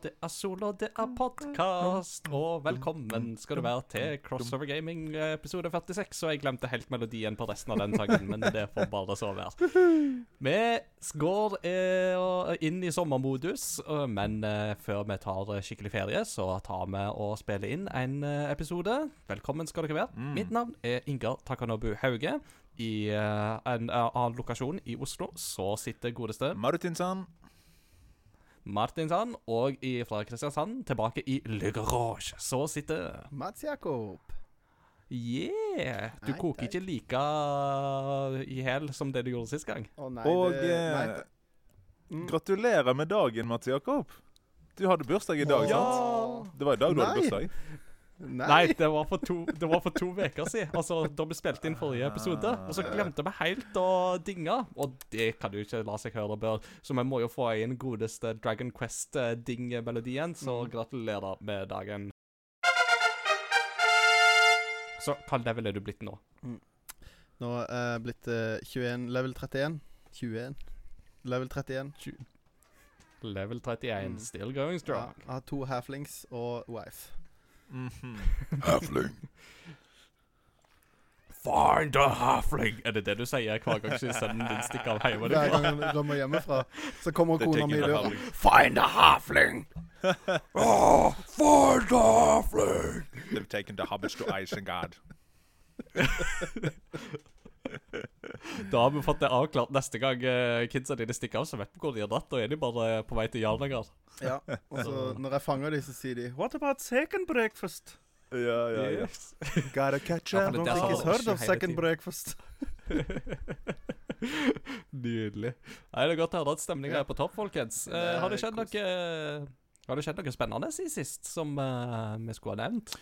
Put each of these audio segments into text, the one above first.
det er solo, det er podkast. Og velkommen skal du være til Crossover Gaming episode 46. Og jeg glemte helt melodien på resten av den sangen, men det får bare så være. Vi går eh, inn i sommermodus, eh, men eh, før vi tar skikkelig ferie, så tar vi og spiller inn en eh, episode. Velkommen skal dere være. Mitt navn er Ingar Takanobu Hauge. I eh, en eh, annen lokasjon i Oslo så sitter godeste Martinsson. Martinsand, og i, fra Kristiansand tilbake i Le Garage. Så sitter Mats Jakob. Yeah! Du Nei, koker nei. ikke like i hæl som det du gjorde sist gang. Å nei, Og det, nei, eh, det- mm. gratulerer med dagen, Mats Jakob. Du hadde bursdag i dag, Ja. sant? Det var i dag du hadde bursdag. Nei. Nei, det var for to Det var for to uker siden. Altså, da vi spilte inn forrige episode. Og så glemte vi helt å dinge. Og det kan jo ikke la seg høre, Bør. Så vi må jo få inn godeste Dragon Quest-ding-melodien. Så gratulerer med dagen. Så hva level er du blitt nå? Nå er jeg blitt eh, 21, level 31. 21. Level 31. Level 31. Mm. Still going Ja, jeg har to halflings og wife. Mhm. Find a halfling! Er det det du sier hver gang sønnen din stikker av Hver hjemmefra? gang han rømmer hjemmefra, så kommer Det er kona mi i taking the døra. halfling. Find a halfling! oh, find a halfling! They've taken the hobbits to Isengard. Da har vi fått det avklart. Neste gang eh, kidsa dine stikker av, så vet vi hvor de har dratt. Da er de bare på vei til Jarnagard. Ja, og så når jeg fanger dem, så sier de What about second breakfast? Ja, ja, ja. Yes. Gotta catch up. Don't think har he's heard ikke of second breakfast. Nydelig. Nei, Det er godt å høre at stemninga Ja. er på topp, folkens. Eh, har det skjedd noe Har det skjedd noe spennende siden sist som eh, vi skulle ha nevnt?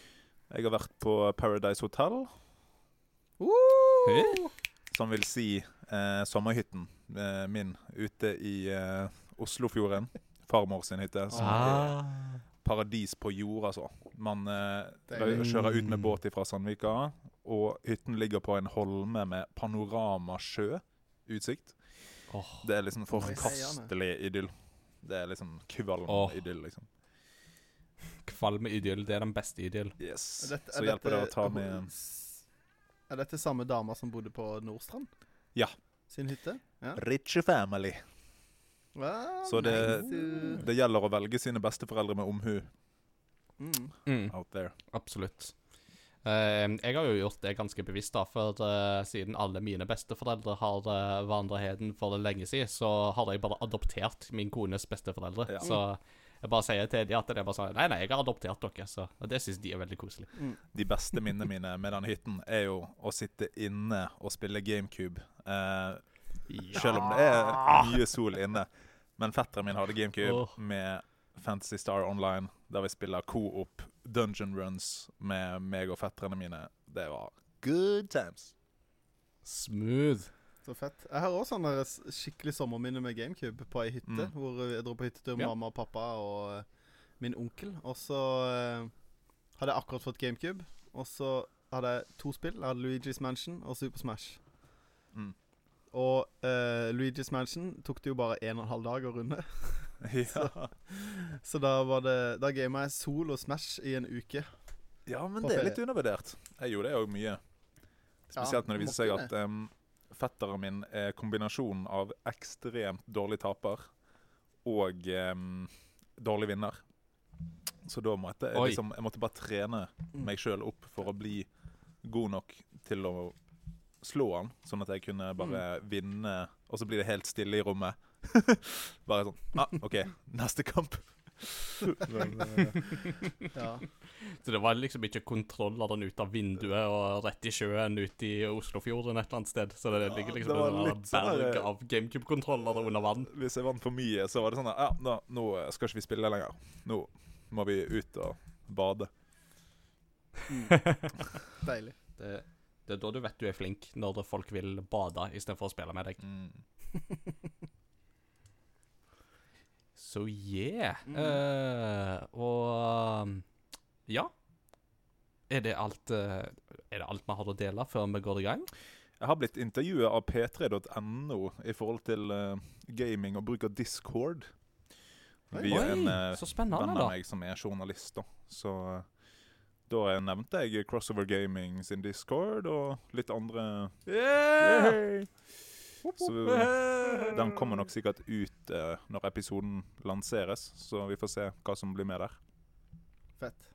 Jeg har vært på Paradise Hotel, Hey. som vil si eh, sommerhytten eh, min ute i eh, Oslofjorden. Farmor sin hytte. Som er Ah. paradis på jord, altså. Man eh, kjører ut med båt fra Sandvika, og hytten ligger på en holme med panoramasjø. Utsikt. Åh. Det er liksom forkastelig idyll. Det er liksom kvalm Åh. idyll, liksom. Kvalme idyll. Det er den beste idyll. Yes. Er dette- Så er hjelper det å ta med Er dette samme dama som bodde på Nordstrand? Ja. Sin hytte? Ja. Riche family. Wow, Så det- nice. Det gjelder å velge sine besteforeldre med omhu Mm. Mm. out there. Absolutt. Uh, jeg har jo gjort det ganske bevisst, da, for uh, siden alle mine besteforeldre har uh, vandreheden for lenge siden, så har jeg bare adoptert min kones besteforeldre. Ja. Så jeg bare sier til de at det er bare sånn Nei, nei, jeg har adoptert dere, så og det syns de er veldig koselig. Mm. De beste minnene mine med den hytten er jo å sitte inne og spille GameCube. Eh, Selv om det er mye sol inne. Men fetteren min hadde GameCube oh. med Fantasy Star Online, der vi spiller co-op dungeon runs med meg og fetterne mine. Det var good times. Smooth. Så fett. Jeg har også sånne skikkelig sommerminne med GameCube på ei hytte. Mm. Hvor jeg dro på hyttetur med Ja. mamma og pappa og eh, min onkel. Og så eh, hadde jeg akkurat fått GameCube. Og så hadde jeg to spill. Jeg hadde Luigi's Mansion og Super Smash. Mm. Og uh, Luigi's Mansion tok det jo bare en og en halv dag å runde. Ja. Så da var det Da gama jeg Sol og Smash i en uke. ja, men det er litt undervurdert. Jeg gjorde det òg mye. Spesielt når det viser seg at em, fetteren min er kombinasjonen av ekstremt dårlig taper og um, dårlig vinner. Så da måtte jeg liksom Jeg måtte bare trene Mm. meg sjøl opp for å bli god nok til å slå han, sånn at jeg kunne bare vinne, og så blir det helt stille i rommet. bare sånn ah, OK, neste kamp. Men, eh, Ja. Så det var liksom ikke kontrolleren ut av vinduet og rett i sjøen ut i Oslofjorden et eller annet sted. Så det Ja, ligger det liksom det en sånn berg av GameCube-kontrollere under vann. hvis jeg vant for mye, så var det sånn at ja, nå, nå skal ikke vi spille lenger. Nå må vi ut og bade. Deilig. Det, det er da du vet du er flink, når folk vil bade istedenfor å spille med deg. Mm. Så yeah. Mm. Uh, og um, ja. Er det alt uh, Er det alt vi har å dele før vi går i gang? Jeg har blitt intervjuet av p3.no i forhold til uh, gaming og bruk av Discord. Via Oi, en venn av meg som er journalist. da. Så da nevnte jeg Crossover Gaming sin Discord og litt andre Yeah! Så den kommer nok sikkert ut eh, når episoden lanseres, så vi får se hva som blir med der. Fett.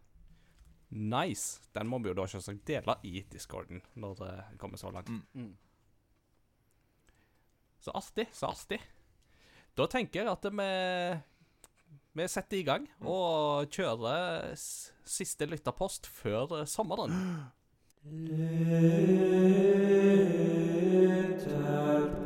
Nice. Den må vi jo da selvsagt dele i discorden når det kommer så langt. Mm. Mm. Så artig, så artig. Da tenker jeg at vi, vi setter i gang og kjører siste lytterpost før eh, sommeren. I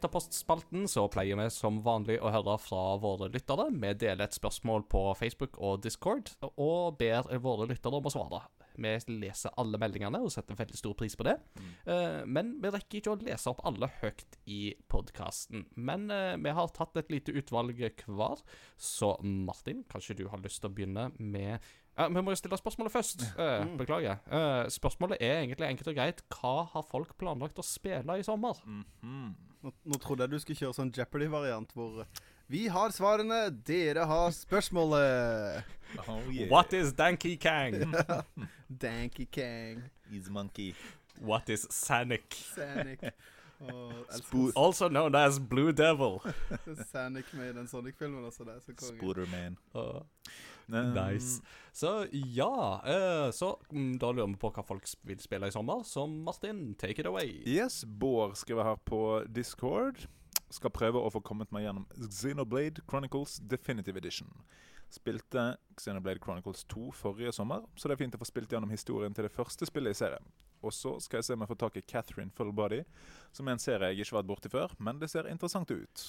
lytterpostspalten så pleier vi som vanlig å høre fra våre lyttere. Vi deler et spørsmål på Facebook og Discord og ber våre lyttere om å svare. Vi leser alle meldingene og setter veldig stor pris på det. Mm. men vi rekker ikke å lese opp alle høyt i podkasten. Men eh, vi har tatt et lite utvalg hver. Så Martin, kanskje du har lyst til å begynne med ja, Vi må jo stille spørsmålet først. Uh, Mm. beklager. Uh, spørsmålet er egentlig enkelt og greit. Hva har folk planlagt å spille i sommer? Mhm. Nå, nå trodde jeg du skulle kjøre sånn Jeopardy-variant hvor Vi har svarene, dere har spørsmålet. Oh, yeah. What is Danky Kang? Danky Kang. is monkey? What is Sanic? Sanic. Also known as Blue Devil. Sanic med i den Sonic-filmen også. Det er så konge. Spooderman. Uh, nice. Så ja, uh, så mm, da lurer vi på hva folk vil spille i sommer. Så Martin, take it away. Yes, Bård skriver her på Discord. Skal prøve å få kommet meg gjennom Xenoblade Chronicles Definitive Edition. Spilte Xenoblade Chronicles 2 forrige sommer, så det er fint å få spilt gjennom historien til det første spillet i serien. Og så skal jeg se om jeg får tak i Catherine Full Body, som er en serie jeg ikke har vært borti før, men det ser interessant ut.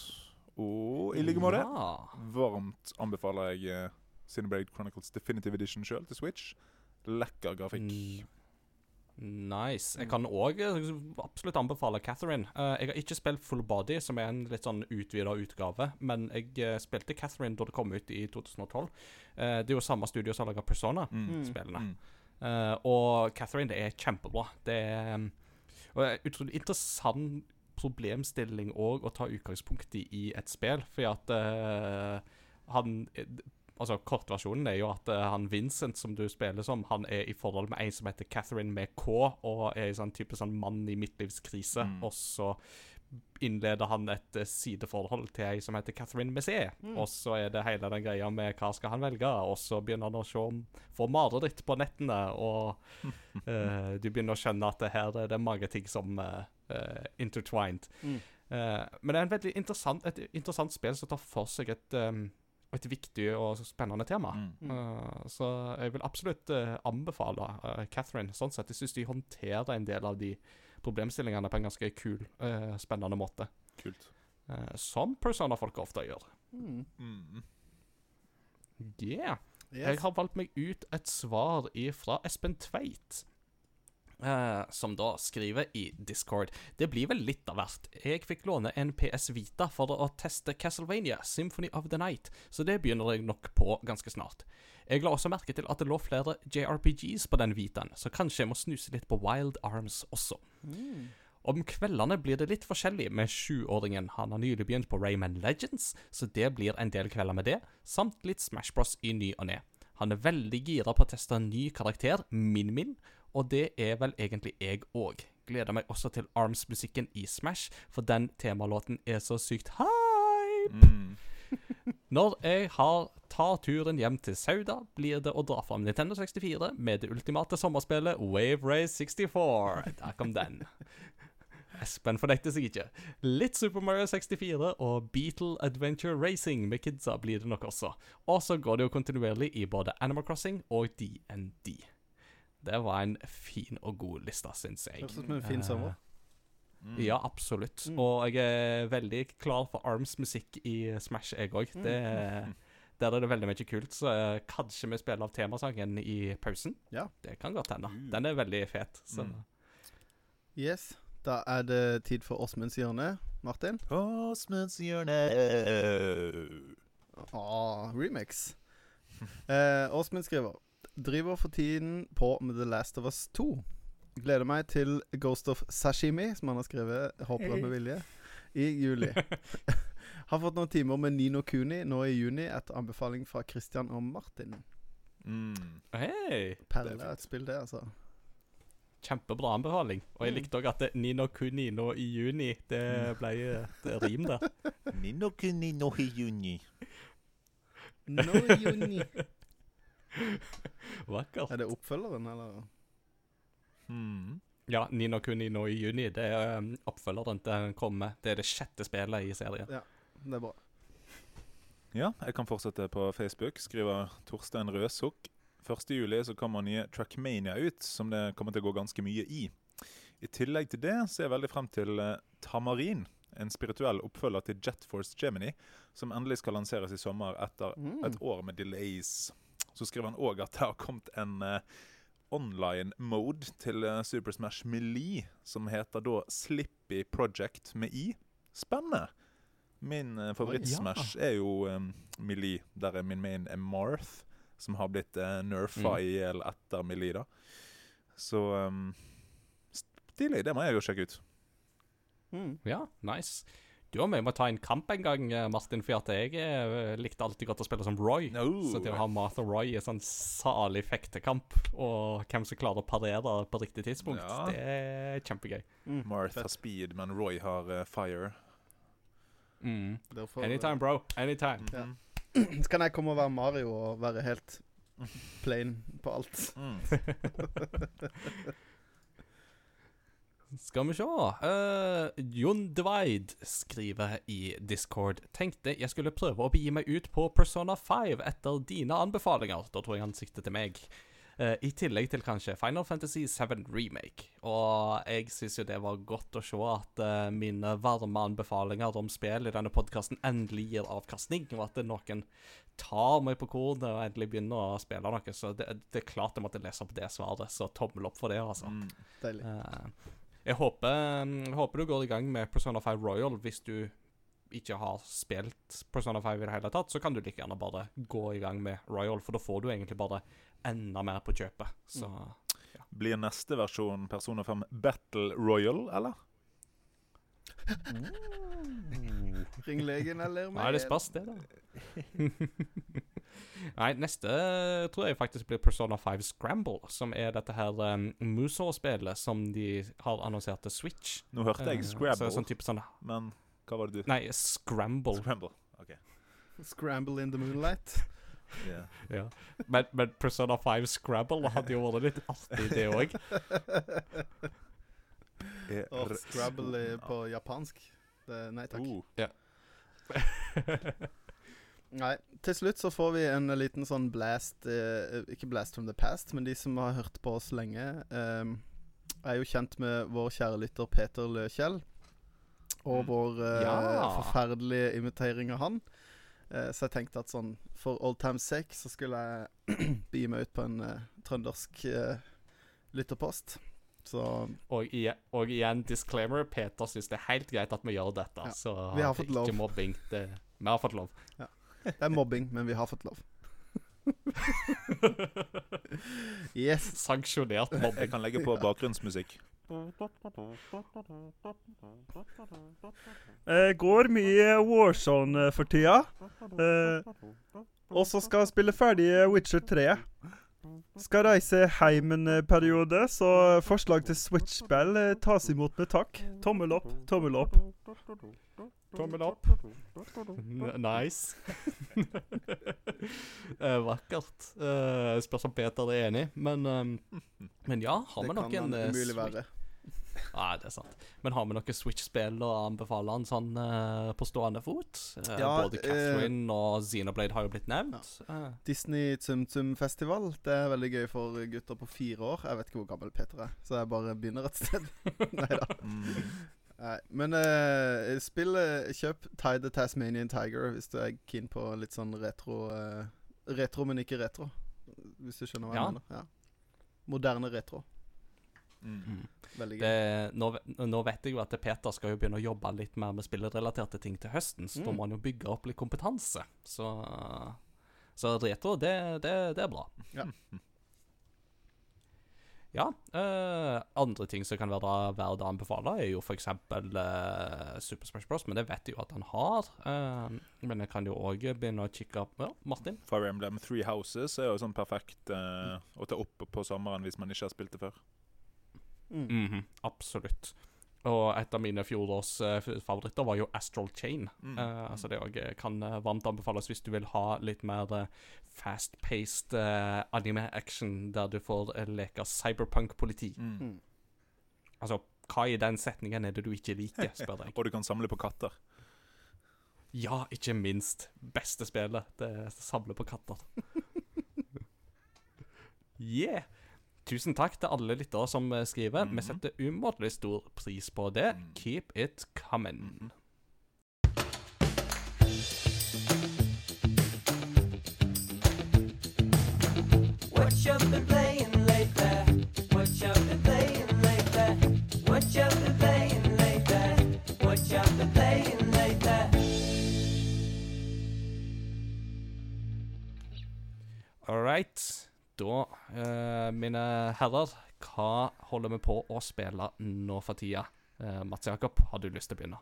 Og i like måte Ja. varmt anbefaler jeg eh, Chronicles Definitive Edition sjøl til Switch. Lekker grafikk. Mm. Nice. Jeg kan òg absolutt anbefale Catherine. Eh, jeg har ikke spilt Full Body, som er en litt sånn utvida utgave, men jeg eh, spilte Catherine da det kom ut i 2012. Eh, det er jo samme studio som har laga Persona. Mm. Mm. Eh, og Catherine, det er kjempebra. Det er um, utrolig interessant problemstilling òg å ta utgangspunkt i i et spill, fordi at uh, han Altså, Kortversjonen er jo at uh, han Vincent, som du spiller som, han er i forhold med en som heter Catherine med K, og er i sånn type sånn mann i midtlivskrise. Mm. Og så innleder han et eh, sideforhold til ei som heter Catherine Messier. Mm. Og så er det hele den greia med hva skal han velge, og så begynner han å se, om får mareritt på nettene, og uh, du begynner å skjønne at det her er det mange ting som uh, intertwined. Mm. Eh, men det er en veldig interessant, et interessant spill som tar for seg et, um, et viktig og spennende tema. Mm. Eh, så jeg vil absolutt eh, anbefale eh, Catherine. Sånn sett, Jeg syns de håndterer en del av de problemstillingene på en ganske kul, uh, spennende måte. Kult. Uh, som Persona-folk ofte gjør. Mm. Mm. Yeah. Yes. Jeg har valgt meg ut et svar fra Espen Tveit. Uh, som da skriver i Discord Det blir vel litt av hvert. Jeg fikk låne en PS Vita for å teste Castlevania Symphony of the Night, så det begynner jeg nok på ganske snart. Jeg la også merke til at det lå flere JRPGs på den Vitaen, så kanskje jeg må snuse litt på Wild Arms også. Mm. Om kveldene blir det litt forskjellig med sjuåringen. Han har nylig begynt på Rayman Legends, så det blir en del kvelder med det, samt litt Smash Bros i ny og ne. Han er veldig gira på å teste en ny karakter, Min-Min, og det er vel egentlig jeg òg. Gleder meg også til Arms-musikken i Smash, for den temalåten er så sykt hype. Mm. Når jeg har tar turen hjem til Sauda, blir det å dra fram Nintendo 64 med det ultimate sommerspillet Wave Race 64. Der kom den. Espen fornekter seg ikke. Litt Super Mario 64 og Beatle Adventure Racing med kidsa blir det nok også. Og så går det jo kontinuerlig i både Animal Crossing og DND. Det var en fin og god liste, syns jeg. Høres ut som en fin sommer. Mm. Ja, absolutt. Mm. Og jeg er veldig klar for Arms-musikk i Smash, jeg òg. Mm. Der er det veldig mye kult, så eh, kanskje vi spiller av temasangen i pausen. Ja. Det kan godt hende. Uh. Den er veldig fet. Så Mm. Yes. Da er det tid for Åsmunds hjørne. Martin? Åsmunds hjørne. Ah, remix. Eh, Åsmund skriver Driver for tiden på med The Last of Us 2. Gleder meg til Ghost of Sashimi, som han har skrevet, håper jeg med vilje, i juli. har fått noen timer med Nino Kuni nå i juni etter anbefaling fra Christian og Martin. Mm. Hei! Perle er et spill, det, altså. Kjempebra anbefaling. Og jeg Mm. likte òg at det, Nino Kuni nå i juni Det ble et rim der. Nino kuni nå i juni. Nå i juni. Vakkert. Er det oppfølgeren, eller? Mm. Ja, Nino Kuni nå i juni. Det er um, oppfølgeren til Komme. Det er det sjette spillet i serien. Ja, Det er bra. Ja, jeg kan fortsette på Facebook. Skriver Torstein Røsukk. 1.7 så kommer nye Trackmania ut, som det kommer til å gå ganske mye i. I tillegg til det ser jeg veldig frem til eh, Tamarin, en spirituell oppfølger til Jet Force Gemini, som endelig skal lanseres i sommer etter Mm. et år med delays. Så skriver han òg at det har kommet en eh, online mode til eh, Super Smash Melee, som heter da Slippy Project med i. Spennende! Min ja. favorittsmash er jo um, Melee, der er min main er Marth, som har blitt uh, nerfa Mm. i hjel etter Melee, da. Så um, stilig. Det må jeg jo sjekke ut. Mm. Ja, nice. Du og meg må ta en kamp en gang, eh, Martin, for at jeg eh, likte alltid godt å spille som Roy. Så til å ha Martha Roy i sånn salig fektekamp, og hvem som klarer å parere på riktig tidspunkt, Ja. det er kjempegøy. Mm. Marth har Fett. speed, men Roy har uh, fire. Mm. Derfor, Anytime, bro. Anytime. Ja. Mhm. Så kan jeg komme og være Mario og være helt plain på alt. Skal vi se. Uh, Jon Dveid skriver i Discord Tenkte jeg skulle prøve å begi meg ut på Persona 5 etter dine anbefalinger. Da tror jeg han sikter til meg. Uh, I tillegg til kanskje Final Fantasy 7 Remake. Og jeg syns jo det var godt å se at uh, mine varme anbefalinger om spill i denne podkasten endelig gir avkastning, og at noen tar meg på kornet og endelig begynner å spille noe. Så det, det er klart jeg måtte lese opp det svaret, så tommel opp for det, altså. Mm. Deilig. Eh, jeg håper, jeg håper du går i gang med Persona 5 Royal hvis du ikke har spilt Persona 5 i det hele tatt, så kan du like gjerne bare gå i gang med Royal, for da får du egentlig bare enda mer på kjøpet. Så Blir neste versjon Persona 5 Battle Royal, eller? Ring legen eller Nei, det spørs, det, da. Nei, neste tror jeg faktisk blir Persona 5 Scramble, som er dette her um, Musou-spillet som de har annonsert til Switch. Nå hørte jeg Eh, Så Scrabble, det er sånn type sånn men hva var det du Nei, Scramble. Scramble. OK. Scramble in the moonlight. Yeah. Ja. Men, men Persona 5 Scrabble hadde jo vært litt artig, det òg. Og Scrabble på japansk. Det, nei takk. Oh. Nei, til slutt så får vi en liten sånn blast eh, Ikke blast from the past, men de som har hørt på oss lenge, eh, er jo kjent med vår kjære lytter Peter Løkjell. Og Mm. vår eh, Ja. forferdelige imitering av han. Eh, så jeg tenkte at sånn for old times sake så skulle jeg begi meg ut på en eh, trøndersk eh, lytterpost. Så Og, og igjen, disclaimer. Peter syns det er helt greit at vi gjør dette. Ja, Så vi har fått lov. Ikke mobbing. Det, vi har fått lov. Det er mobbing, men vi har fått lov. Yes. Sanksjonert mobbing. Jeg kan legge på bakgrunnsmusikk. Jeg går mye Warzone eh, for tida. Eh, og så skal jeg spille ferdig Witcher 3. Skal reise hjem en eh, periode, så forslag til Switch-spill eh, tas imot med takk. Tommel opp, tommel opp. Tommel opp. Nice. Eh, vakkert. Uh, spørs om Peter er enig, men um, Men ja, har Det vi noen han kan umulig være. Nei, det er sant. Men har vi noen Switch-spill å anbefale han sånn eh, på stående fot? Eh, Ja, Både eh, Catherine og Xenoblade har jo blitt nevnt. Ja. Disney Tsum Tsum Festival. Det er veldig gøy for gutter på fire år. Jeg vet ikke hvor gammel Peter er, så jeg bare begynner et sted. Nei da. Mm. Nei, men uh, spill eh, Kjøp Tide the Tasmanian Tiger hvis du er keen på litt sånn retro uh, Retro, men ikke retro. Hvis du skjønner hva Ja. jeg mener. Ja. Moderne retro. Mm. Veldig gøy. Det, nå, nå vet jeg jo at Peter skal jo begynne å jobbe litt mer med spillrelaterte ting til høsten, så da Mm. må han jo bygge opp litt kompetanse. Så, så retro, det, det, det er bra. Ja. Ja. Uh, andre ting som kan være verdt å anbefale, er jo f.eks. Uh, Super Smash Bros., men det vet jeg jo at han har. Uh, men jeg kan jo òg begynne å kikke opp Ja, Martin? Fire Emblem Three Houses er jo sånn perfekt eh, å ta opp på sommeren hvis man ikke har spilt det før. Mm. Mhm, absolutt. Og et av mine fjorårsfavoritter var jo Astral Chain. Mm. Uh, altså det òg kan eh, varmt anbefales hvis du vil ha litt mer eh, fast-paced uh, anime-action, der du får eh, leke cyberpunk-politi. Mm. Mm. Altså, hva i den setningen er det du ikke liker, spør jeg. Og du kan samle på katter. Ja, ikke minst. Beste spillet. Det er samle på katter. yeah. Tusen takk til alle lyttere som eh, skriver. Vi Mhm. setter umåtelig stor pris på det. Mm. Keep it coming. What you been playing lately? What you been playing lately? What you been playing lately? What you been playing lately? All right. Da, eh, mine herrer, hva holder vi på å spille nå for tida? Eh, Mats Jakob, har du lyst til å begynne?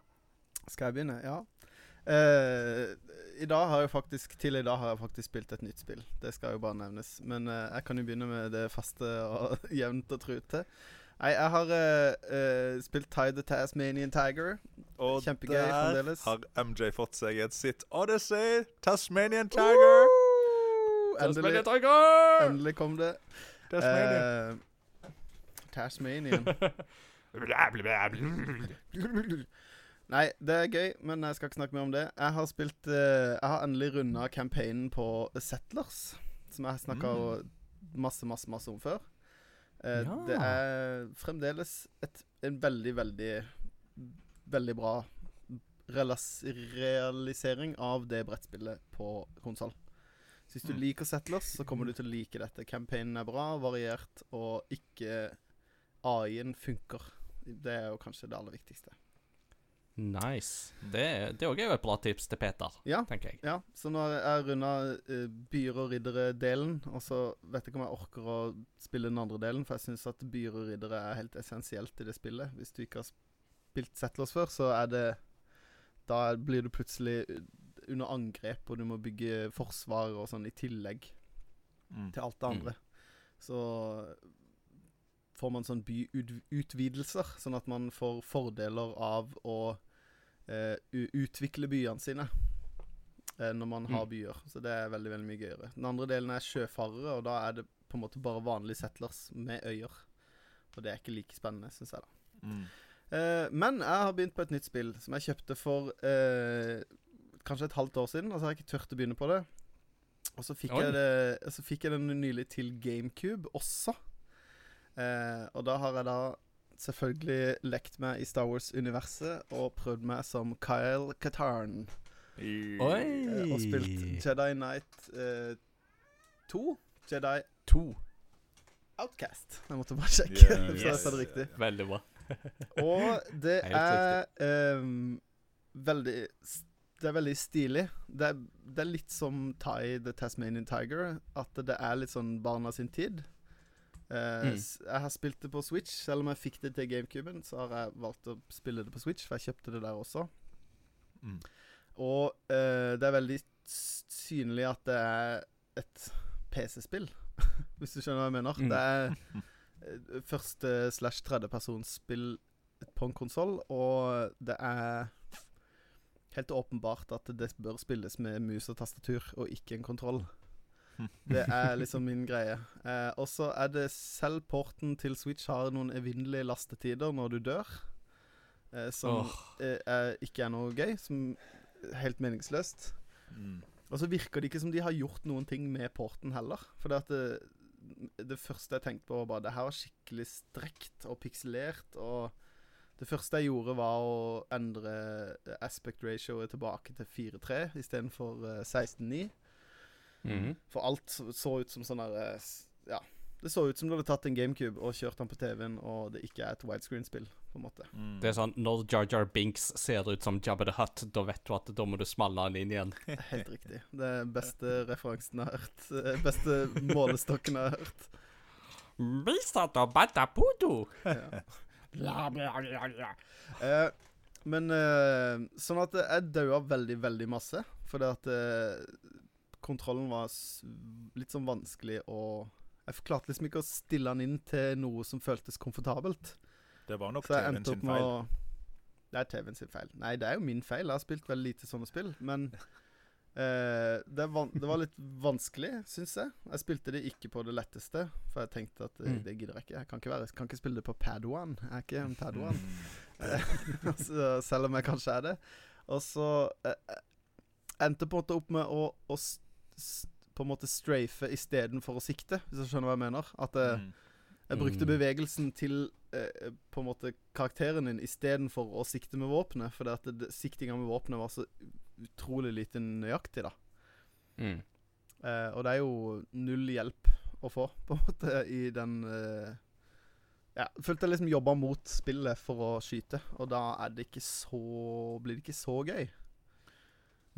Skal jeg begynne? Ja. Eh, I dag har jeg faktisk Til i dag har jeg faktisk spilt et nytt spill. Det skal jo bare nevnes. Men eh, jeg kan jo begynne med det faste og jevnt og trute. Nei, jeg har uh, eh, spilt Tide the Tasmanian Tiger. Og Kjempegøy der har MJ fått seg et sitt Odyssey, Tasmanian Tiger. Endelig, endelig kom det. Tasmanian. Uh, Tasmanian. Nei, det er gøy, men jeg skal ikke snakke mer om det. Jeg har spilt uh, Jeg har endelig runda campaignen på Settlers, som jeg har snakka masse, masse, masse om før. Uh, Ja. Det er fremdeles et, en veldig, veldig Veldig bra realisering av det brettspillet på konsoll. Så hvis du Mm. liker Settlers, så kommer du til å like dette. Campaignen er bra, variert, og ikke AI-en funker. Det er jo kanskje det aller viktigste. Nice. Det, det òg er jo et bra tips til Peter, Ja. tenker jeg. Ja, så nå har jeg runda uh, byer og riddere-delen, og så vet jeg ikke om jeg orker å spille den andre delen, for jeg syns at byer og riddere er helt essensielt i det spillet. Hvis du ikke har spilt Settlers før, så er det Da blir du plutselig under angrep, og du må bygge forsvar og sånn i tillegg Mm. til alt det andre. Så får man sånn byutvidelser, sånn at man får fordeler av å eh, utvikle byene sine eh, når man har Mm. byer. Så det er veldig veldig mye gøyere. Den andre delen er sjøfarere, og da er det på en måte bare vanlige settlers med øyer. Og det er ikke like spennende, syns jeg, da. Mm. Eh, men jeg har begynt på et nytt spill som jeg kjøpte for eh, kanskje et halvt år siden. Og så har jeg ikke turt å begynne på det. Og så fikk, jeg det, så fikk jeg den nylig til GameCube også. Eh, og da har jeg da selvfølgelig lekt meg i Star Wars-universet og prøvd meg som Kyle Katarn. Eh, og spilt Jedi Knight eh, 2. Jedi 2. Outcast. Jeg måtte bare sjekke. Yes. så jeg sa det riktig. Veldig bra. Og det er ehm, veldig s- Det er veldig stilig. Det er, det er litt som Ty the Tasmanian Tiger. At det er litt sånn barna sin tid. Uh, Mm. Jeg har spilt det på Switch. Selv om jeg fikk det til GameCuben, så har jeg valgt å spille det på Switch, for jeg kjøpte det der også. Mm. Og uh, det er veldig synlig at det er et PC-spill, hvis du skjønner hva jeg mener. Mm. Det er eh, første slash tredjepersonsspill på en konsoll, og det er helt åpenbart at det bør spilles med mus og tastatur, og ikke en kontroll. Det er liksom min greie. Eh, og så er det selv porten til Switch har noen evinnelige lastetider når du dør. Eh, som oh. er, ikke er noe gøy. Som helt meningsløst. Mm. Og så virker det ikke som de har gjort noen ting med porten heller. For det, at det, det første jeg tenkte på, var bare det her var skikkelig strekt og pikselert. Og det første jeg gjorde, var å endre aspect ratioet tilbake til 4-3 istedenfor uh, 16-9. Mhm. For alt så, ut som sånn der eh, Ja. Det så ut som du hadde tatt en GameCube og kjørt den på TV-en, og det ikke er et widescreen-spill, på en måte. Mm. Det er sånn, Når Jar Jar Binks ser ut som Jabba the Hutt, da vet du at da må du smalle han inn igjen. Helt riktig. Det er beste referansen jeg har hørt. eh, Beste målestokken jeg har hørt. Misato batapudo! Ja. Eh, men eh, sånn at jeg daua veldig, veldig masse. Fordi at eh, kontrollen var litt sånn vanskelig å Jeg klarte liksom ikke å stille den inn til noe som føltes komfortabelt. Det var nok TV-en sin feil. å Det er TV-en sin feil. Nei, det er jo min feil. Jeg har spilt veldig lite sånne spill. Men eh, det, van det var litt vanskelig, syns jeg. Jeg spilte det ikke på det letteste, for jeg tenkte at eh, Mm. det gidder jeg ikke. Jeg kan ikke, være, kan ikke spille det på Padawan. Jeg er ikke en Padawan. Mm. så, selv om jeg kanskje er det. Og så eh, endte på en måte opp med å, å på en måte strafe istedenfor å sikte, hvis du skjønner hva jeg mener. At eh, Mm. jeg brukte Mm. bevegelsen til uh, på en måte karakteren din istedenfor å sikte med våpenet. Fordi at siktinga med våpenet var så utrolig lite nøyaktig, da. Mm. Eh, og det er jo null hjelp å få, på en måte, i den eh, Ja, følte jeg liksom jobba mot spillet for å skyte, og da er det ikke så Blir det ikke så gøy.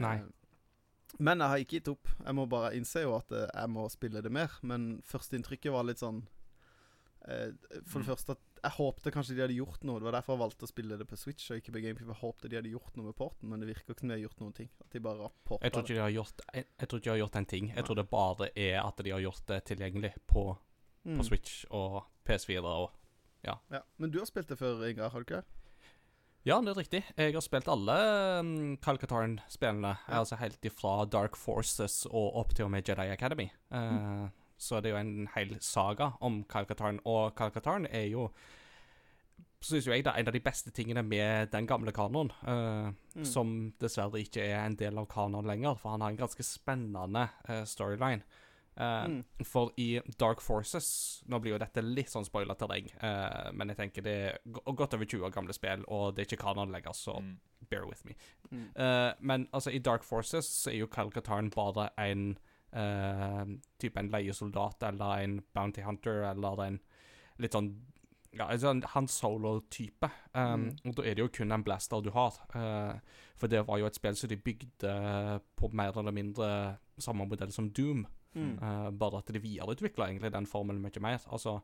Nei. Eh, Men jeg har ikke gitt opp. Jeg må bare innse jo at eh, jeg må spille det mer. Men førsteinntrykket var litt sånn For det Mm. første at jeg håpte kanskje de hadde gjort noe. Det var derfor jeg valgte å spille det på Switch og ikke på GameCube. Jeg håpte de hadde gjort noe med porten, men det virker ikke som de har gjort noen ting. At de bare har porta Jeg tror ikke de har gjort Jeg, jeg tror ikke de har gjort en ting. Jeg tror det bare er at de har gjort det tilgjengelig på, Mm. på Switch og PS4 og Ja. Men du har spilt det før, Ingar, har du ikke? Ja, det er riktig. Jeg har spilt alle um, Calcatarn-spillene. Ja. Altså helt ifra Dark Forces og opp til og med Jedi Academy. Eh, Så det er jo en hel saga om Calcataren. Og Calcataren er jo Syns jo jeg det er en av de beste tingene med den gamle kanoen. Uh, Mm. Som dessverre ikke er en del av kanoen lenger, for han har en ganske spennende uh, storyline. Uh, Mm. For i Dark Forces Nå blir jo dette litt sånn spoiler terreng, eh, men jeg tenker det er godt over 20 år gamle spill, og det er ikke kanon lenger, så Mm. bear with me. Mm. Uh, men altså, i Dark Forces så er jo Calcataren bare en eh, type en leiesoldat eller en bounty hunter eller en litt sånn ja, altså en Han Solo-type. Um, Mm. Og da er det jo kun en blaster du har. Uh, for det var jo et spill som de bygde på mer eller mindre samme modell som Doom. Mm. Uh, bare at de videreutvikla egentlig den formelen mye mer. Altså,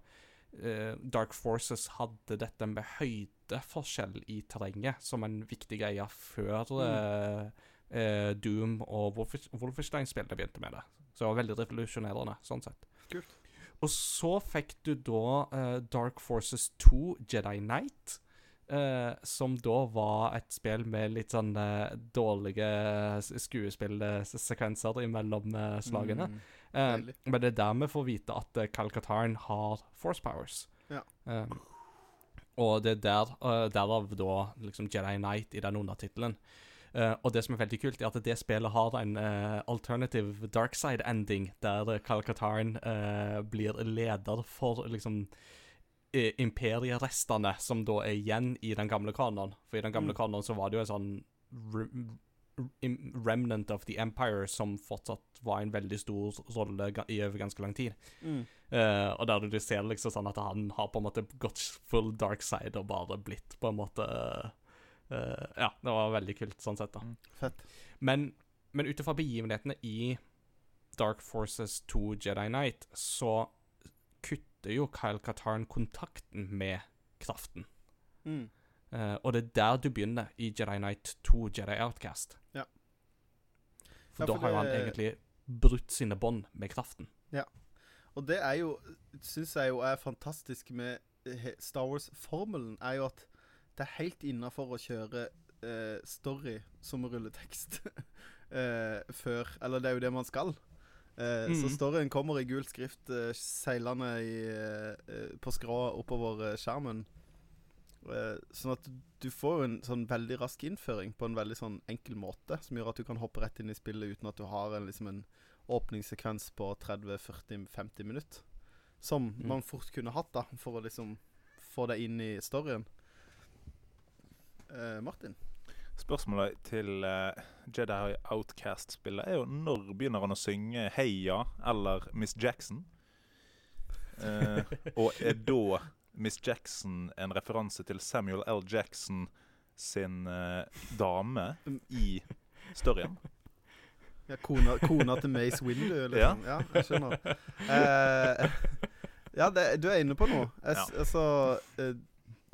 Dark Forces hadde dette med høydeforskjell i terrenget som en viktig greie før Mm. Eh, Doom og Wolfenstein-spillene begynte med det. Så det var veldig revolusjonerende, sånn sett. Kult. Og så fikk du da eh, Dark Forces 2 Jedi Knight. eh, som da var et spill med litt sånn eh, dårlige skuespillsekvenser imellom eh, slagene. Mm. Eh, men det er der vi får vite at Calcatarn har force powers. Ja. Og det er der, derav da liksom Jedi Knight i den undertittelen. Eh, og det som er veldig kult, er at det spillet har en uh, alternative dark side ending, der uh, Calcatarn uh, blir leder for liksom eh, imperierestene som da er igjen i den gamle kanonen. For i den gamle Mm. kanonen så var det jo en sånn remnant of the empire som fortsatt var en veldig stor rolle i over ganske lang tid. Mm. Uh, og der du ser liksom sånn at han har på en måte gått full dark side og bare blitt på en måte eh, Ja, det var veldig kult sånn sett, da. Mm. Fett. Men, men ut ifra begivenhetene i Dark Forces 2 Jedi Knight, så kutter jo Kyle Katarn kontakten med kraften. Mm. Uh, og det er der du begynner i Jedi Knight 2 Jedi Outcast. Ja. For Ja, da har jo han egentlig brutt sine bånd med kraften. Og det er jo Syns jeg jo er fantastisk med Star Wars-formelen, er jo at det er helt innafor å kjøre uh, story som rulletekst uh, før Eller det er jo det man skal. Eh, Så Mhm. storyen kommer i gul skrift seilende i, på skrå oppover skjermen. Sånn at du får en sånn veldig rask innføring på en veldig sånn enkel måte, som gjør at du kan hoppe rett inn i spillet uten at du har en, liksom en åpningssekvens på 30-40-50 minutter. Som Mm. man fort kunne hatt, da, for å liksom få deg inn i storyen. Eh, Martin? Spørsmålet til uh, Jedi Outcast-spillet er jo når begynner han å synge Heia eller Miss Jackson? Uh, og er da Miss Jackson en referanse til Samuel L. Jackson sin dame i storyen? Ja, kona, kona til Mace Windu, liksom. Ja, jeg skjønner. Ja, det, du er inne på noe. Jeg, Ja. Altså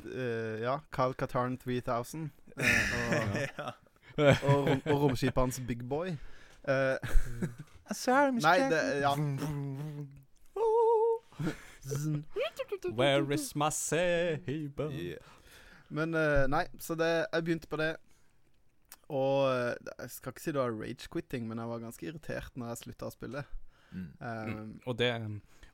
eh, eh, Ja, Carl Qatarn 3000. Uh, og, ja. og, rom, og romskipet hans Big Boy. Uh, Sorry, Miss nei, det Ja. Where is my saber? Yeah. Men uh, nei, så det Jeg begynte på det. Og eh, jeg skal ikke si det var rage-quitting, men jeg var ganske irritert når jeg slutta å spille. Mm. Um, Mm. Og, det,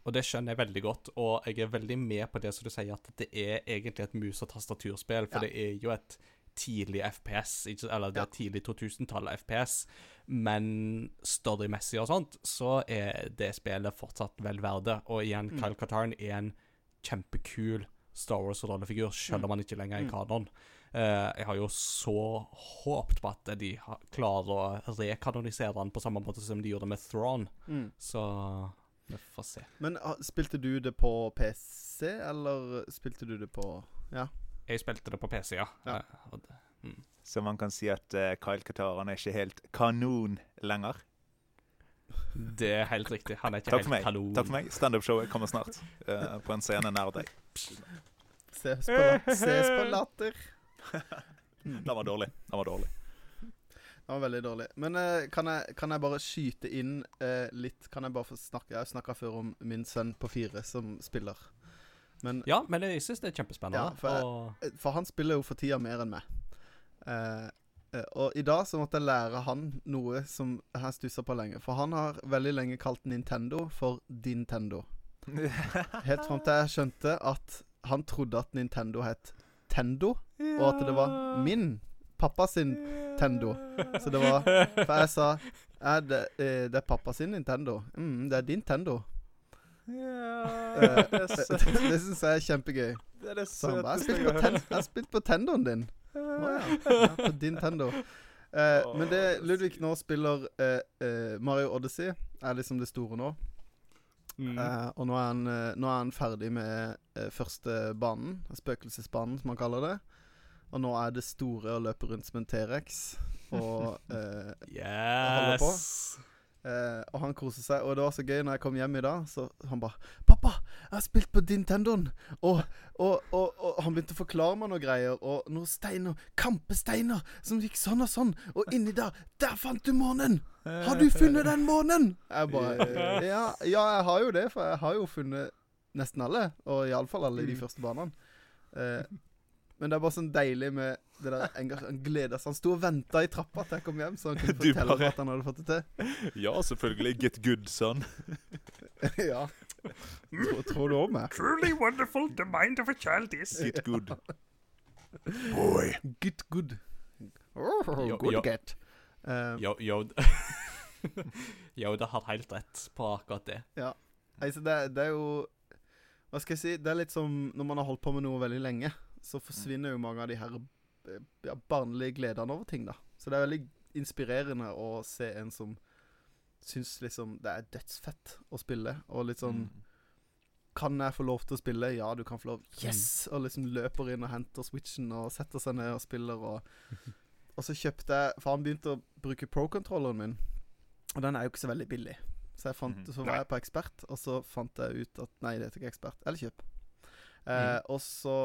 og det skjønner jeg veldig godt, og jeg er veldig med på det som du sier, at det er egentlig et mus- og tastaturspill, for Ja. det er jo et tidlig FPS, ikke, eller det er tidlig 2000-tallet FPS, men storymessig og sånt, så er det spillet fortsatt vel verdt. Og igjen, Mm. Kyle Katarn er en kjempekul Star Wars-rollefigur, selv om han ikke lenger er i Mm. kanon. Uh, jeg har jo så håpet på at de klarer å rekanonisere han på samme måte som de gjorde med Thrawn. mm. Så vi får se. Men ah, spilte du det på PC, eller spilte du det på Ja. Jeg spilte det på PC, ja. Ja. Eh, og det, Så man kan si at uh, Kyle Kataran er ikke helt kanon lenger. det er helt riktig. Han er ikke Takk helt meg. kanon. Takk for meg. Standup-showet kommer snart. Uh, på en scene nær deg. Ses på, ses på latter. Den var dårlig. Den var dårlig. Det var veldig dårlig. Men uh, kan, jeg, kan jeg bare skyte inn uh, litt Kan jeg bare få snakke Jeg snakka før om min sønn på fire som spiller. Men Ja, men jeg syns det er kjempespennende. Ja, for jeg- Eh, For han spiller jo for tida mer enn meg. Uh, eh, og i dag så måtte jeg lære han noe som jeg har stussa på lenge. For han har veldig lenge kalt Nintendo for Dintendo. Helt fram til jeg skjønte at han trodde at Nintendo het Tendo, og at det var min pappa sin Tendo. Så det var For jeg sa er det, eh, det er pappa sin Nintendo. Mm, det er din Tendo. Ja, Eh, det det syns jeg er kjempegøy. Det er det søteste jeg har hørt. jeg har spilt på Tendoen din. Oh, ja. ja. På din Tendo. Eh, oh, men det Ludvig nå spiller eh, eh, Mario Odyssey, er liksom det store nå. Mm. Eh, og nå er, han, eh, nå er han ferdig med første banen, spøkelsesbanen som han kaller det. Og nå er det store å løpe rundt som en T-rex. Og, eh, holde på. Yes! eh, og han koser seg. Og det var så gøy når jeg kom hjem i dag, så han bare 'Pappa, jeg har spilt på Nintendoen!' Og, og, og, og han begynte å forklare meg noen greier, og noen steiner, kampesteiner, som gikk sånn og sånn. Og inni der, der fant du månen! Har du funnet den månen? Jeg bare ja, ja, jeg har jo det, for jeg har jo funnet nesten alle. Og iallfall alle i de Mm. første banene. Eh, men det er bare sånn deilig med det der engasjementet. Han gleda seg. Han sto og venta i trappa til jeg kom hjem, så han kunne fortelle bare- at han hadde fått det til. Ja, selvfølgelig. Get good, son. ja. Tror, tror du om meg? Truly wonderful the mind of a child is. Get good. Boy. Get good. Oh, Jo, good ja, get. Ja, Yo, jo, det har helt rett på akkurat det. altså det, det er jo Hva skal jeg si? Det er litt som når man har holdt på med noe veldig lenge, så forsvinner jo mange av de her eh, ja, barnlige gledene over ting, da. Så det er veldig inspirerende å se en som syns liksom det er dødsfett å spille, og litt sånn Mm. Kan jeg få lov til å spille? Ja, du kan få lov. Yes! Og liksom løper inn og henter switchen og setter seg ned og spiller. Og, og så kjøpte jeg For han begynte å bruke pro-kontrolleren min, og den er jo ikke så veldig billig. Så jeg fant, Mhm. så var jeg på ekspert, og så fant jeg ut at nei, det heter ikke ekspert. Eller kjøp. Eh, og så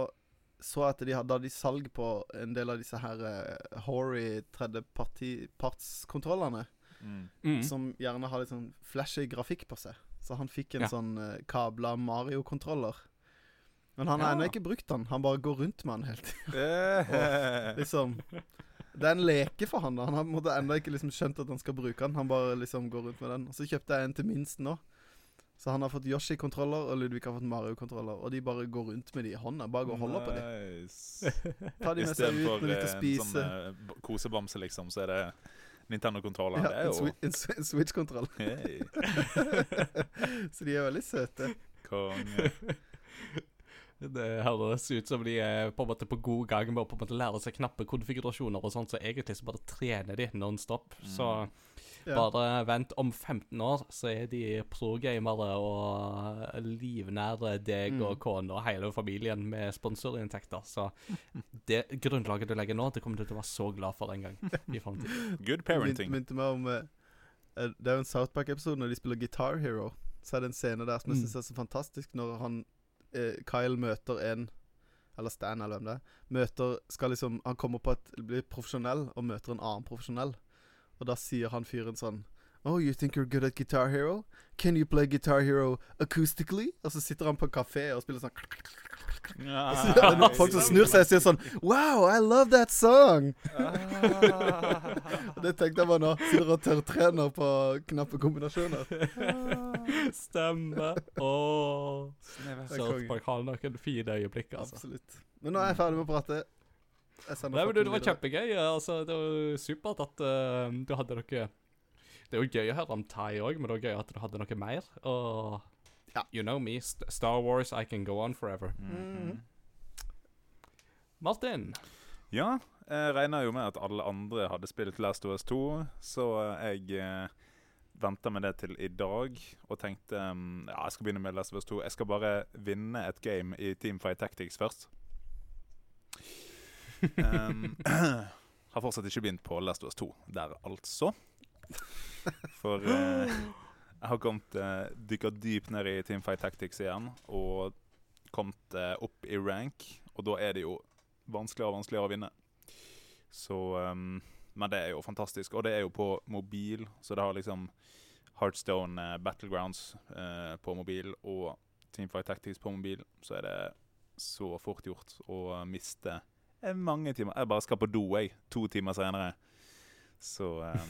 så at de hadde, hadde de salg på en del av disse her uh, hory tredjepartskontrollene, Mm. Mm. som gjerne har litt sånn flashy grafikk på seg. Så han fikk en Ja. sånn uh, kabla Mario-kontroller. Men han har Ja. ennå ikke brukt den. Han bare går rundt med den hele tiden. Eh. Liksom. Det er en leke for han. da Han har ennå ikke liksom skjønt at han skal bruke den. Han bare liksom går rundt med den. Og så kjøpte jeg en til minst nå. Så han har fått Yoshi-kontroller, og Ludvig har fått Mario-kontroller. Og de bare går rundt med de i hånda. Bare går og holder på de. Nice. Ta de med seg ut når de skal en spise. sånn eh, kosebamse, liksom, så er det Nintendo-kontroller. ja, en, jo en, en Switch-kontroll. Hey. så de er veldig søte. konge. Det høres ut som de er på en måte på god gang med å på en måte lære seg knappe konfigurasjoner og sånt, så egentlig så bare trener de non-stop. Så Ja. bare vent om 15 år, så er de pro-gamere og livnære deg Mm. og kona og hele familien med sponsorinntekter. Så det grunnlaget du legger nå, det kommer du til å være så glad for en gang i framtiden. Good parenting. minte meg om eh, eh, Det er jo en South Park-episode når de spiller Guitar Hero. Så er det en scene der som jeg Mm. syns er så fantastisk, når han eh, Kyle møter en Eller Stan, eller hvem det er. Møter Skal liksom Han kommer på et Blir profesjonell og møter en annen profesjonell. Og da sier han fyren sånn Oh, you think you're good at Guitar Hero? Can you play Guitar Hero acoustically? Og så sitter han på en kafé og spiller sånn Og så er det noen folk som snur seg og sier sånn Wow, I love that song! Og det tenkte jeg bare nå. Sitter og tørrtrener på knappe kombinasjoner. Stemme. Oh. South. Park har noen fine øyeblikk, altså. Absolutt. Men nå er jeg ferdig med å prate. Nei, men du, Det var kjempegøy. Altså, det var supert at uh, du hadde noe Det er jo gøy å høre om Thai òg, men det var gøy at du hadde noe mer. Og Ja. you know me, St Star Wars, I can go on forever. Mhm. Martin. Ja, jeg regner jo med at alle andre hadde spilt Last of Us 2, så jeg eh, venta med det til i dag og tenkte mm, ja, jeg skal begynne med Last of Us 2. Jeg skal bare vinne et game i Teamfight Tactics først. Um, har fortsatt ikke begynt på Last of Us 2 der, altså. For uh, jeg har kommet uh, dykka dypt ned i Teamfight Tactics igjen og kommet uh, opp i rank, og da er det jo vanskeligere og vanskeligere å vinne. Så um, Men det er jo fantastisk. Og det er jo på mobil, så det har liksom Heartstone uh, Battlegrounds eh, på mobil og Teamfight Tactics på mobil. Så er det så fort gjort å miste eh, mange timer. Jeg bare skal på do, jeg, to timer senere. Så eh,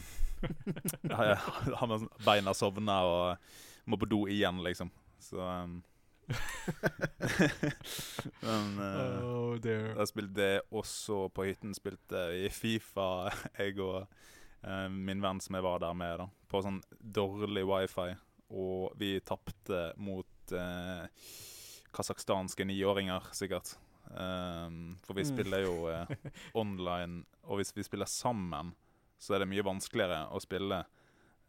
har man beina sovna og må på do igjen, liksom. Så um, Men uh, Oh jeg spilte også på hytten. Spilte i Fifa, jeg og uh, min venn som jeg var der med, da, på sånn dårlig wifi. Og vi tapte mot uh, kasakhstanske niåringer, sikkert. Um, for vi Mm. spiller jo uh, online, og hvis vi spiller sammen, så er det mye vanskeligere å spille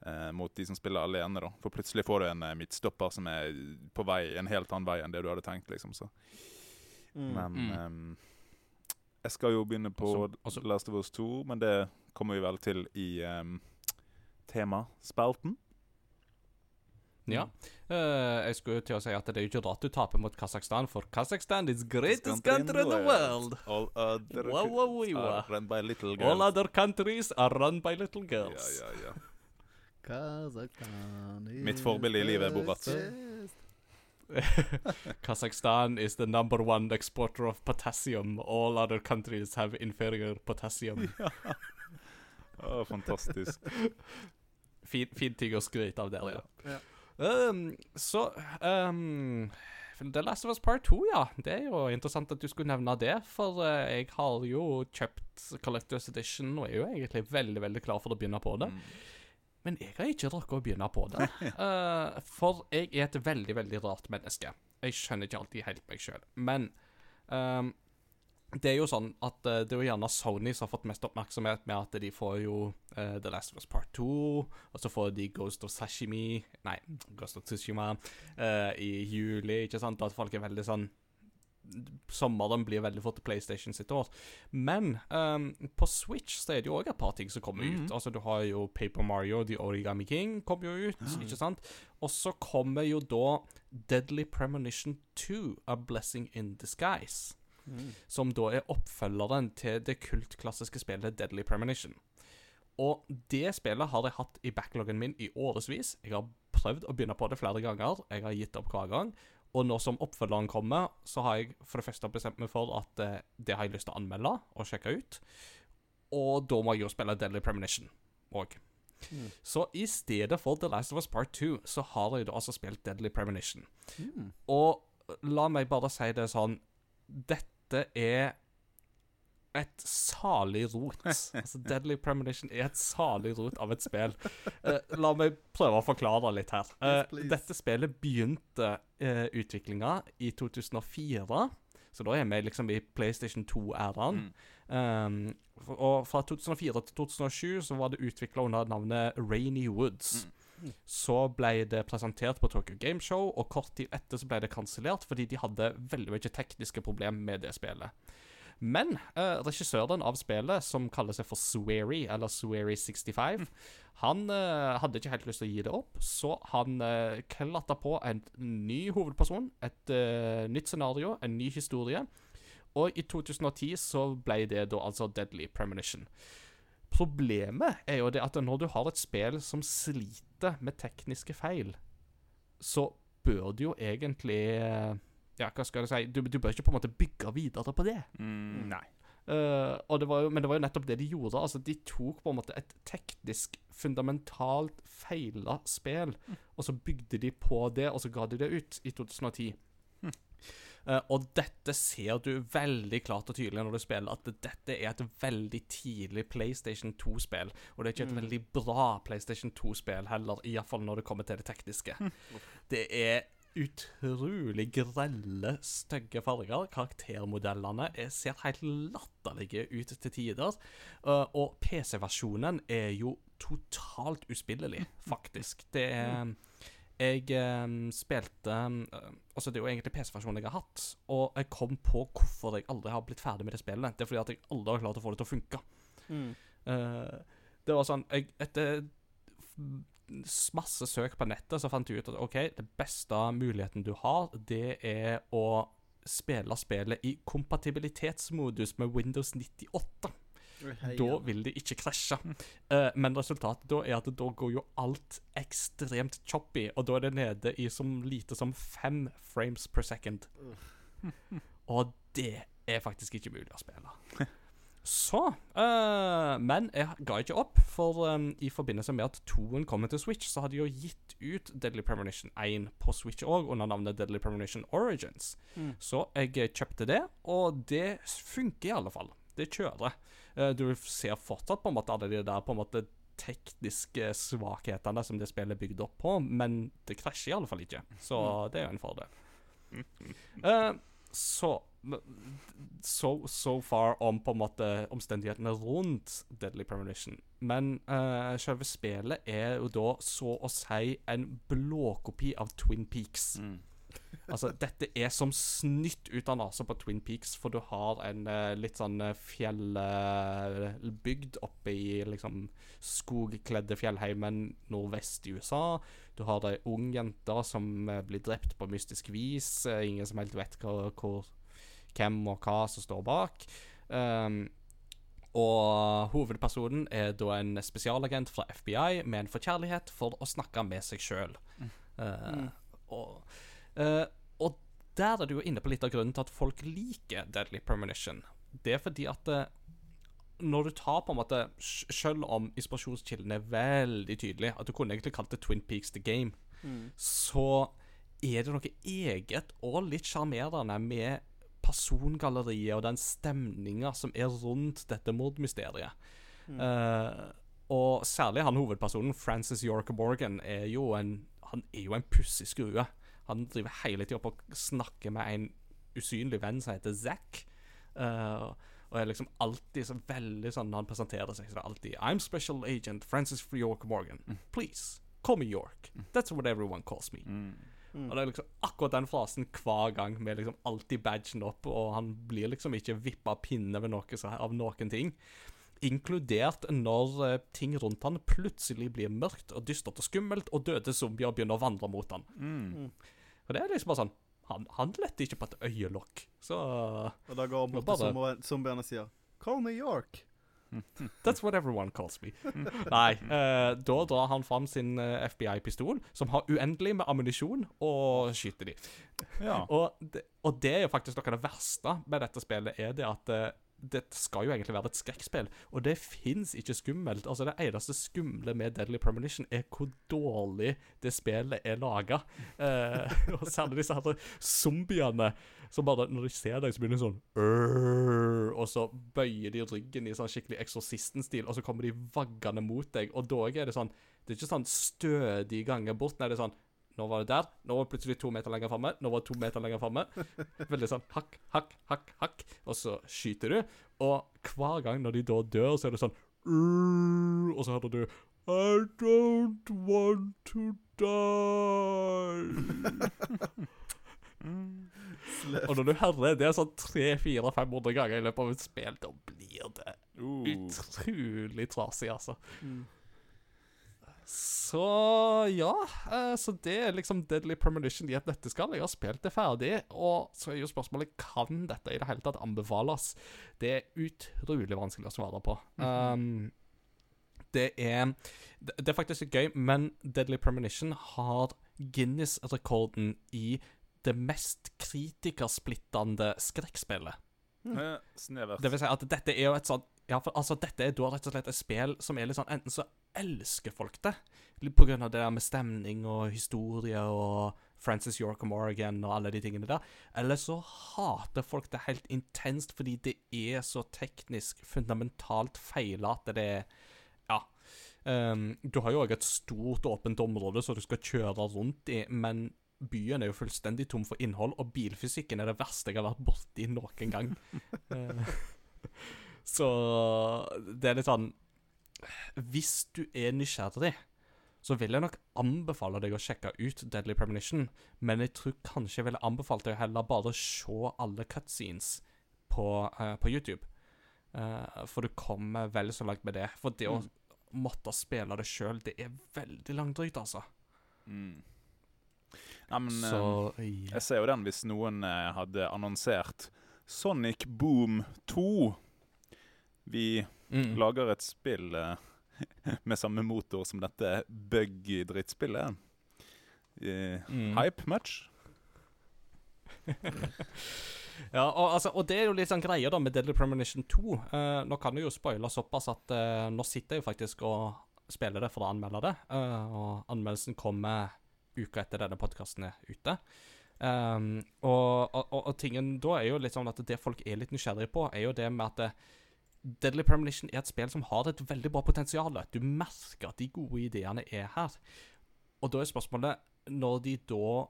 uh, mot de som spiller alene, da. For plutselig får du en uh, midtstopper som er på vei en helt annen vei enn det du hadde tenkt, liksom. Så Mm. men ehm, jeg skal jo begynne på Også- også- Last of Us 2, men det kommer vi vel til i um, temaspalten. Ja. Uh, jeg skulle til å si at det er jo ikke rart du taper mot Kasakhstan, for Kasakhstan is greatest country in the world. All other Wow, wow, wow, are run by little All girls. other countries are run by little Ja, girls. ja, ja. Kazakhstan is Mitt forbilde i livet er Borat. Kazakhstan is the number one exporter of potassium. All other countries have inferior potassium. Ja. Oh, fantastisk. Fin, fin ting å skryte av der, ja. Ja. Um, så um, The Last of Us Part 2, ja. Det er jo interessant at du skulle nevne det. For uh, jeg har jo kjøpt Collectors Edition og er jo egentlig veldig veldig klar for å begynne på det. Mm. Men jeg har ikke rukket å begynne på det. uh, for jeg er et veldig, veldig rart menneske. Jeg skjønner ikke alltid helt meg sjøl. Men ehm, det er jo sånn at eh, det er jo gjerne Sony som har fått mest oppmerksomhet med at de får jo uh, The Last of Us Part 2, og så får de Ghost of Sashimi Nei, Ghost of Tsushima uh, i juli, ikke sant? Og at folk er veldig sånn Sommeren blir veldig fort PlayStation sitt år. Men um, på Switch så er det jo òg et par ting som kommer Mhm. ut. Altså Du har jo Paper Mario, The Origami King kommer jo ut, ikke sant? Og så kommer jo da Deadly Premonition 2, A Blessing in Disguise. Mm. Som da er oppfølgeren til det kultklassiske spillet Deadly Premonition. Og det spillet har jeg hatt i backloggen min i årevis. Jeg har prøvd å begynne på det flere ganger. Jeg har gitt opp hver gang. Og nå som oppfølgeren kommer, så har jeg for det første bestemt meg for at eh, det har jeg lyst til å anmelde og sjekke ut. Og da må jeg jo spille Deadly Premonition òg. Mm. Så i stedet for The Last of Us Part 2, så har jeg da altså spilt Deadly Premonition. Mm. Og la meg bare si det sånn Dette er et salig rot. Altså, Deadly Premonition er et salig rot av et spill. Uh, la meg prøve å forklare litt her. Uh, dette spillet begynte uh, utviklinga i 2004. Så da er vi liksom i PlayStation 2-æraen. Um, og fra 2004 til 2007 så var det utvikla under navnet Rainy Woods. Så ble det presentert på Tokyo Game Show, og kort tid etter så ble det kansellert fordi de hadde veldig mye tekniske problemer med det spillet. Men eh, regissøren av spillet, som kaller seg for Swery, eller Swery65, han eh, hadde ikke helt lyst til å gi det opp, så han eh, klatta på en ny hovedperson, et eh, nytt scenario, en ny historie. Og i 2010 så ble det da altså Deadly Premonition. Problemet er jo det at når du har et spill som sliter med tekniske feil, så bør du jo egentlig eh, Ja, hva skal jeg si Du, du bør ikke på en måte bygge videre på det. Mm. Nei. Uh, og det var jo, men det var jo nettopp det de gjorde. Altså, De tok på en måte et teknisk, fundamentalt feila spill, og så bygde de på det, og så ga de det ut i 2010. Eh, og dette ser du veldig klart og tydelig når du spiller, at dette er et veldig tidlig PlayStation 2-spill. Og det er ikke et veldig bra PlayStation 2-spill heller, iallfall når det kommer til det tekniske. Det er utrolig grelle, stygge farger. Karaktermodellene er, ser helt latterlige ut til tider. Uh, og PC-versjonen er jo totalt uspillelig, faktisk. Det er Jeg eh, spilte eh, Altså, det er jo egentlig PC-versjonen jeg har hatt, og jeg kom på hvorfor jeg aldri har blitt ferdig med det spillet. Det er fordi at jeg aldri har klart å få det til å funke. Mm. Eh, det var sånn jeg, Etter masse søk på nettet så fant jeg ut at OK, det beste muligheten du har, det er å spille spillet i kompatibilitetsmodus med Windows 98. Da vil det ikke krasje. Uh, men resultatet da er at da går jo alt ekstremt choppy, og da er det nede i så lite som fem frames per second. Og det er faktisk ikke mulig å spille. Så uh, Men jeg ga ikke opp, for um, i forbindelse med at toen kommer til Switch, så hadde de jo gitt ut Deadly Premonition 1 på Switch òg, under navnet Deadly Premonition Origins. Mm. Så jeg kjøpte det, og det funker i alle fall. Det kjører. Eh, Du ser fortsatt på en måte alle de der på en måte tekniske svakhetene som det spillet er bygd opp på, men det krasjer i alle fall ikke. Så det er jo en fordel. Uh, så so, so far om på en måte omstendighetene rundt Deadly Premonition. Men uh, selve spillet er jo da så å si en blåkopi av Twin Peaks. Mm. Altså, dette er som snytt ut av nesa på Twin Peaks, for du har en uh, litt sånn fjellbygd uh, oppe i liksom skogkledde fjellheimen nordvest i USA. Du har ei ung jente som uh, blir drept på mystisk vis. Eh, ingen som helt vet hva, hvor, hvem og hva som står bak. Um, og hovedpersonen er da en spesialagent fra FBI med en forkjærlighet for å snakke med seg sjøl. og, eh, og der er du jo inne på litt av grunnen til at folk liker Deadly Premonition. Det er fordi at uh, når du tar på en måte Selv om inspirasjonskilden er veldig tydelig, at du kunne egentlig kalt det Twin Peaks The Game, så er det noe eget og litt sjarmerende med persongalleriet og den stemninga som er rundt dette mordmysteriet. Eh, og særlig han hovedpersonen, Francis York Morgan, er jo en Han er jo en pussig skrue. Han driver hele tida opp og snakker med en usynlig venn som heter Zack. Uh, og er liksom alltid så veldig sånn når han presenterer seg, så er alltid I'm Special Agent Francis York Morgan. Please, call me York. That's what everyone calls me. Og det er liksom akkurat den frasen hver gang, med liksom alltid badgen opp, og han blir liksom ikke vippa pinne ved noe så, av noen ting. Inkludert når uh, ting rundt han plutselig blir mørkt og dystert og skummelt, og døde zombier begynner å vandre mot han. Mm. Og det er liksom bare sånn Han, han lette ikke på et øyelokk. Så Og da går han bort Bare- til zombiene- zombiene og sier Call me York. That's what everyone calls me. Nei, eh, da drar han fram sin eh, FBI-pistol, som har uendelig med ammunisjon, og skyter de. Ja. Og det, og det er jo faktisk noe av det verste med dette spillet, er det at eh, det skal jo egentlig være et skrekkspill, og det fins ikke skummelt. Altså Det eneste skumle med Deadly Premonition er hvor dårlig det spillet er laga. Eh, og særlig disse her zombiene som bare Når de ser deg, så begynner de sånn Og så bøyer de ryggen i sånn skikkelig Eksorsisten-stil, og så kommer de vaggende mot deg, og da er det sånn Det er ikke sånn stødig gange bort. Nei, det er sånn nå var det der. Nå var det plutselig to meter lenger framme. Nå var det to meter lenger framme. Veldig sånn hakk, hakk, hakk, hakk. Og så skyter du. Og hver gang når de da dør, så er det sånn Og så hører du I don't want to die. Og når du hører det sånn 300-400-500 ganger i løpet av et spill, da blir det Uh, utrolig trasig, altså. Så ja. eh, så det er liksom Deadly Premonition i et nøtteskall. Jeg har spilt det ferdig, og så er jo spørsmålet kan dette i det hele tatt anbefales. Det er utrolig vanskelig å svare på. um, det er det, er faktisk gøy, men Deadly Premonition har Guinness-rekorden i det mest kritikersplittende skrekkspillet. Eh, snevert. Det vil si at dette er jo et sånt Ja, for altså, dette er da rett og slett et spill som er litt sånn Enten så elsker folk det, på grunn av det der med stemning og historie og Francis York og Morgan og alle de tingene der, eller så hater folk det helt intenst fordi det er så teknisk fundamentalt feil at det er Ja. Um, du har jo òg et stort, åpent område som du skal kjøre rundt i, men byen er jo fullstendig tom for innhold, og bilfysikken er det verste jeg har vært borti noen gang. Eh, så det er litt sånn Hvis du er nysgjerrig, så vil jeg nok anbefale deg å sjekke ut Deadly Premonition, men jeg tror kanskje jeg ville anbefalt deg heller bare å se alle cutscenes på, uh, på YouTube. Uh, for du kommer vel så langt med det. For det å måtte spille det sjøl, det er veldig langdrygt, altså. Mm. Ja, men eh, så ja. jeg ser jo den hvis noen eh, hadde annonsert Sonic Boom 2. Vi Mm. lager et spill eh, med samme motor som dette buggy-drittspillet. Eh, Mm. Hype much? Ja, og, altså, og det er jo litt sånn greia da med Deadly Premonition 2. Uh, nå kan du jo spoile såpass at uh, nå sitter jeg jo faktisk og spiller det for å anmelde det. Uh, og anmeldelsen kommer uka etter denne podkasten er ute. Um, og, og, og, tingen da er jo litt sånn at det folk er litt nysgjerrige på, er jo det med at eh, Deadly Premonition er et spill som har et veldig bra potensial. Du merker at de gode ideene er her. Og da er spørsmålet, når de da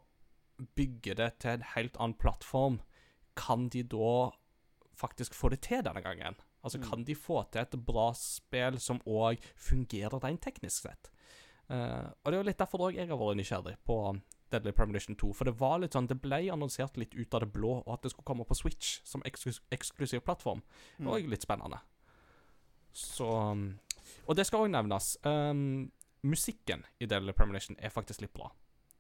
bygger det til en helt annen plattform, kan de da faktisk få det til denne gangen? Altså, kan de få til et bra spill som òg fungerer rent teknisk sett? Eh, og det er jo litt derfor jeg har vært nysgjerrig på Deadly Premonition 2. For det var litt sånn, det ble annonsert litt ut av det blå, og at det skulle komme på Switch som eksklus eksklusiv plattform, det var òg litt spennende. Så um, Og det skal òg nevnes. Um, musikken i Deadly Premonition er faktisk litt bra.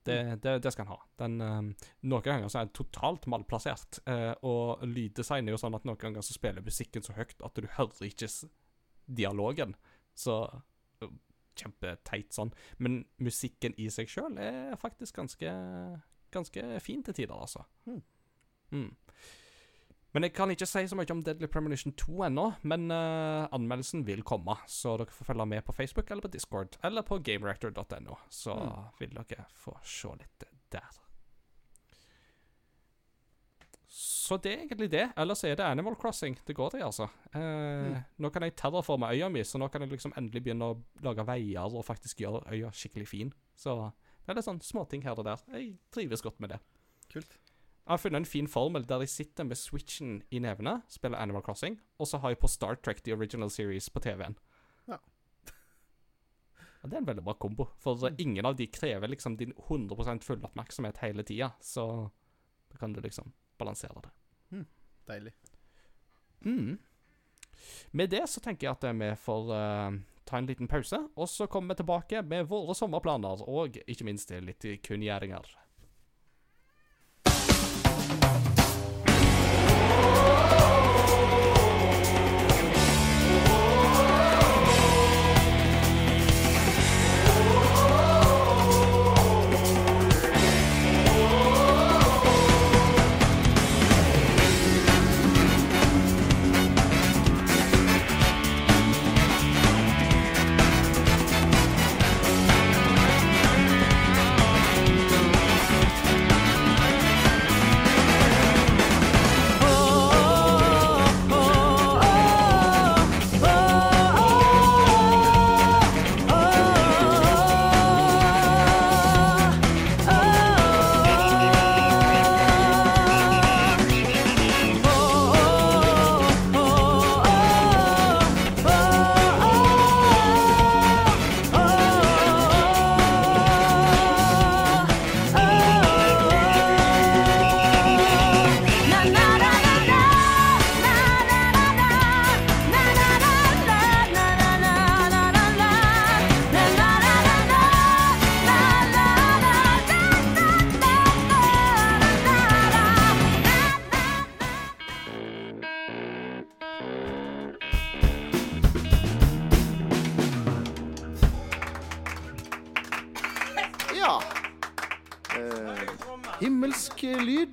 Det, det, det skal en ha. Den, um, noen ganger så er den totalt malplassert. Uh, og lyddesign er jo sånn at noen ganger så spiller musikken så høyt at du hører ikke dialogen. Så uh, Kjempeteit sånn. Men musikken i seg sjøl er faktisk ganske, ganske fin til tider, altså. Mm. Mm. Men jeg kan ikke si så mye om Deadly Premonition 2 ennå, men uh, anmeldelsen vil komme. Så dere får følge med på Facebook eller på Discord eller på gamereactor.no. Så Mm. vil dere få se litt der. Så det er egentlig det. Ellers er det Animal Crossing det går det, altså. Eh, Nå kan jeg terraforme øya mi, så nå kan jeg liksom endelig begynne å lage veier og faktisk gjøre øya skikkelig fin. Så det er litt sånn småting her og der. Jeg trives godt med det. Kult. Jeg har funnet en fin formel der jeg sitter med switchen i nevene, spiller Animal Crossing, og så har jeg på Star Trek The Original Series på TV-en. Ja. Og det er en veldig bra kombo, for eh, ingen av de krever liksom din 100% full oppmerksomhet hele tida, så da kan du liksom balansere det. Deilig. Mm. Med det så tenker jeg at vi får uh, ta en liten pause, og så kommer vi tilbake med våre sommerplaner, og ikke minst litt kunngjøringer.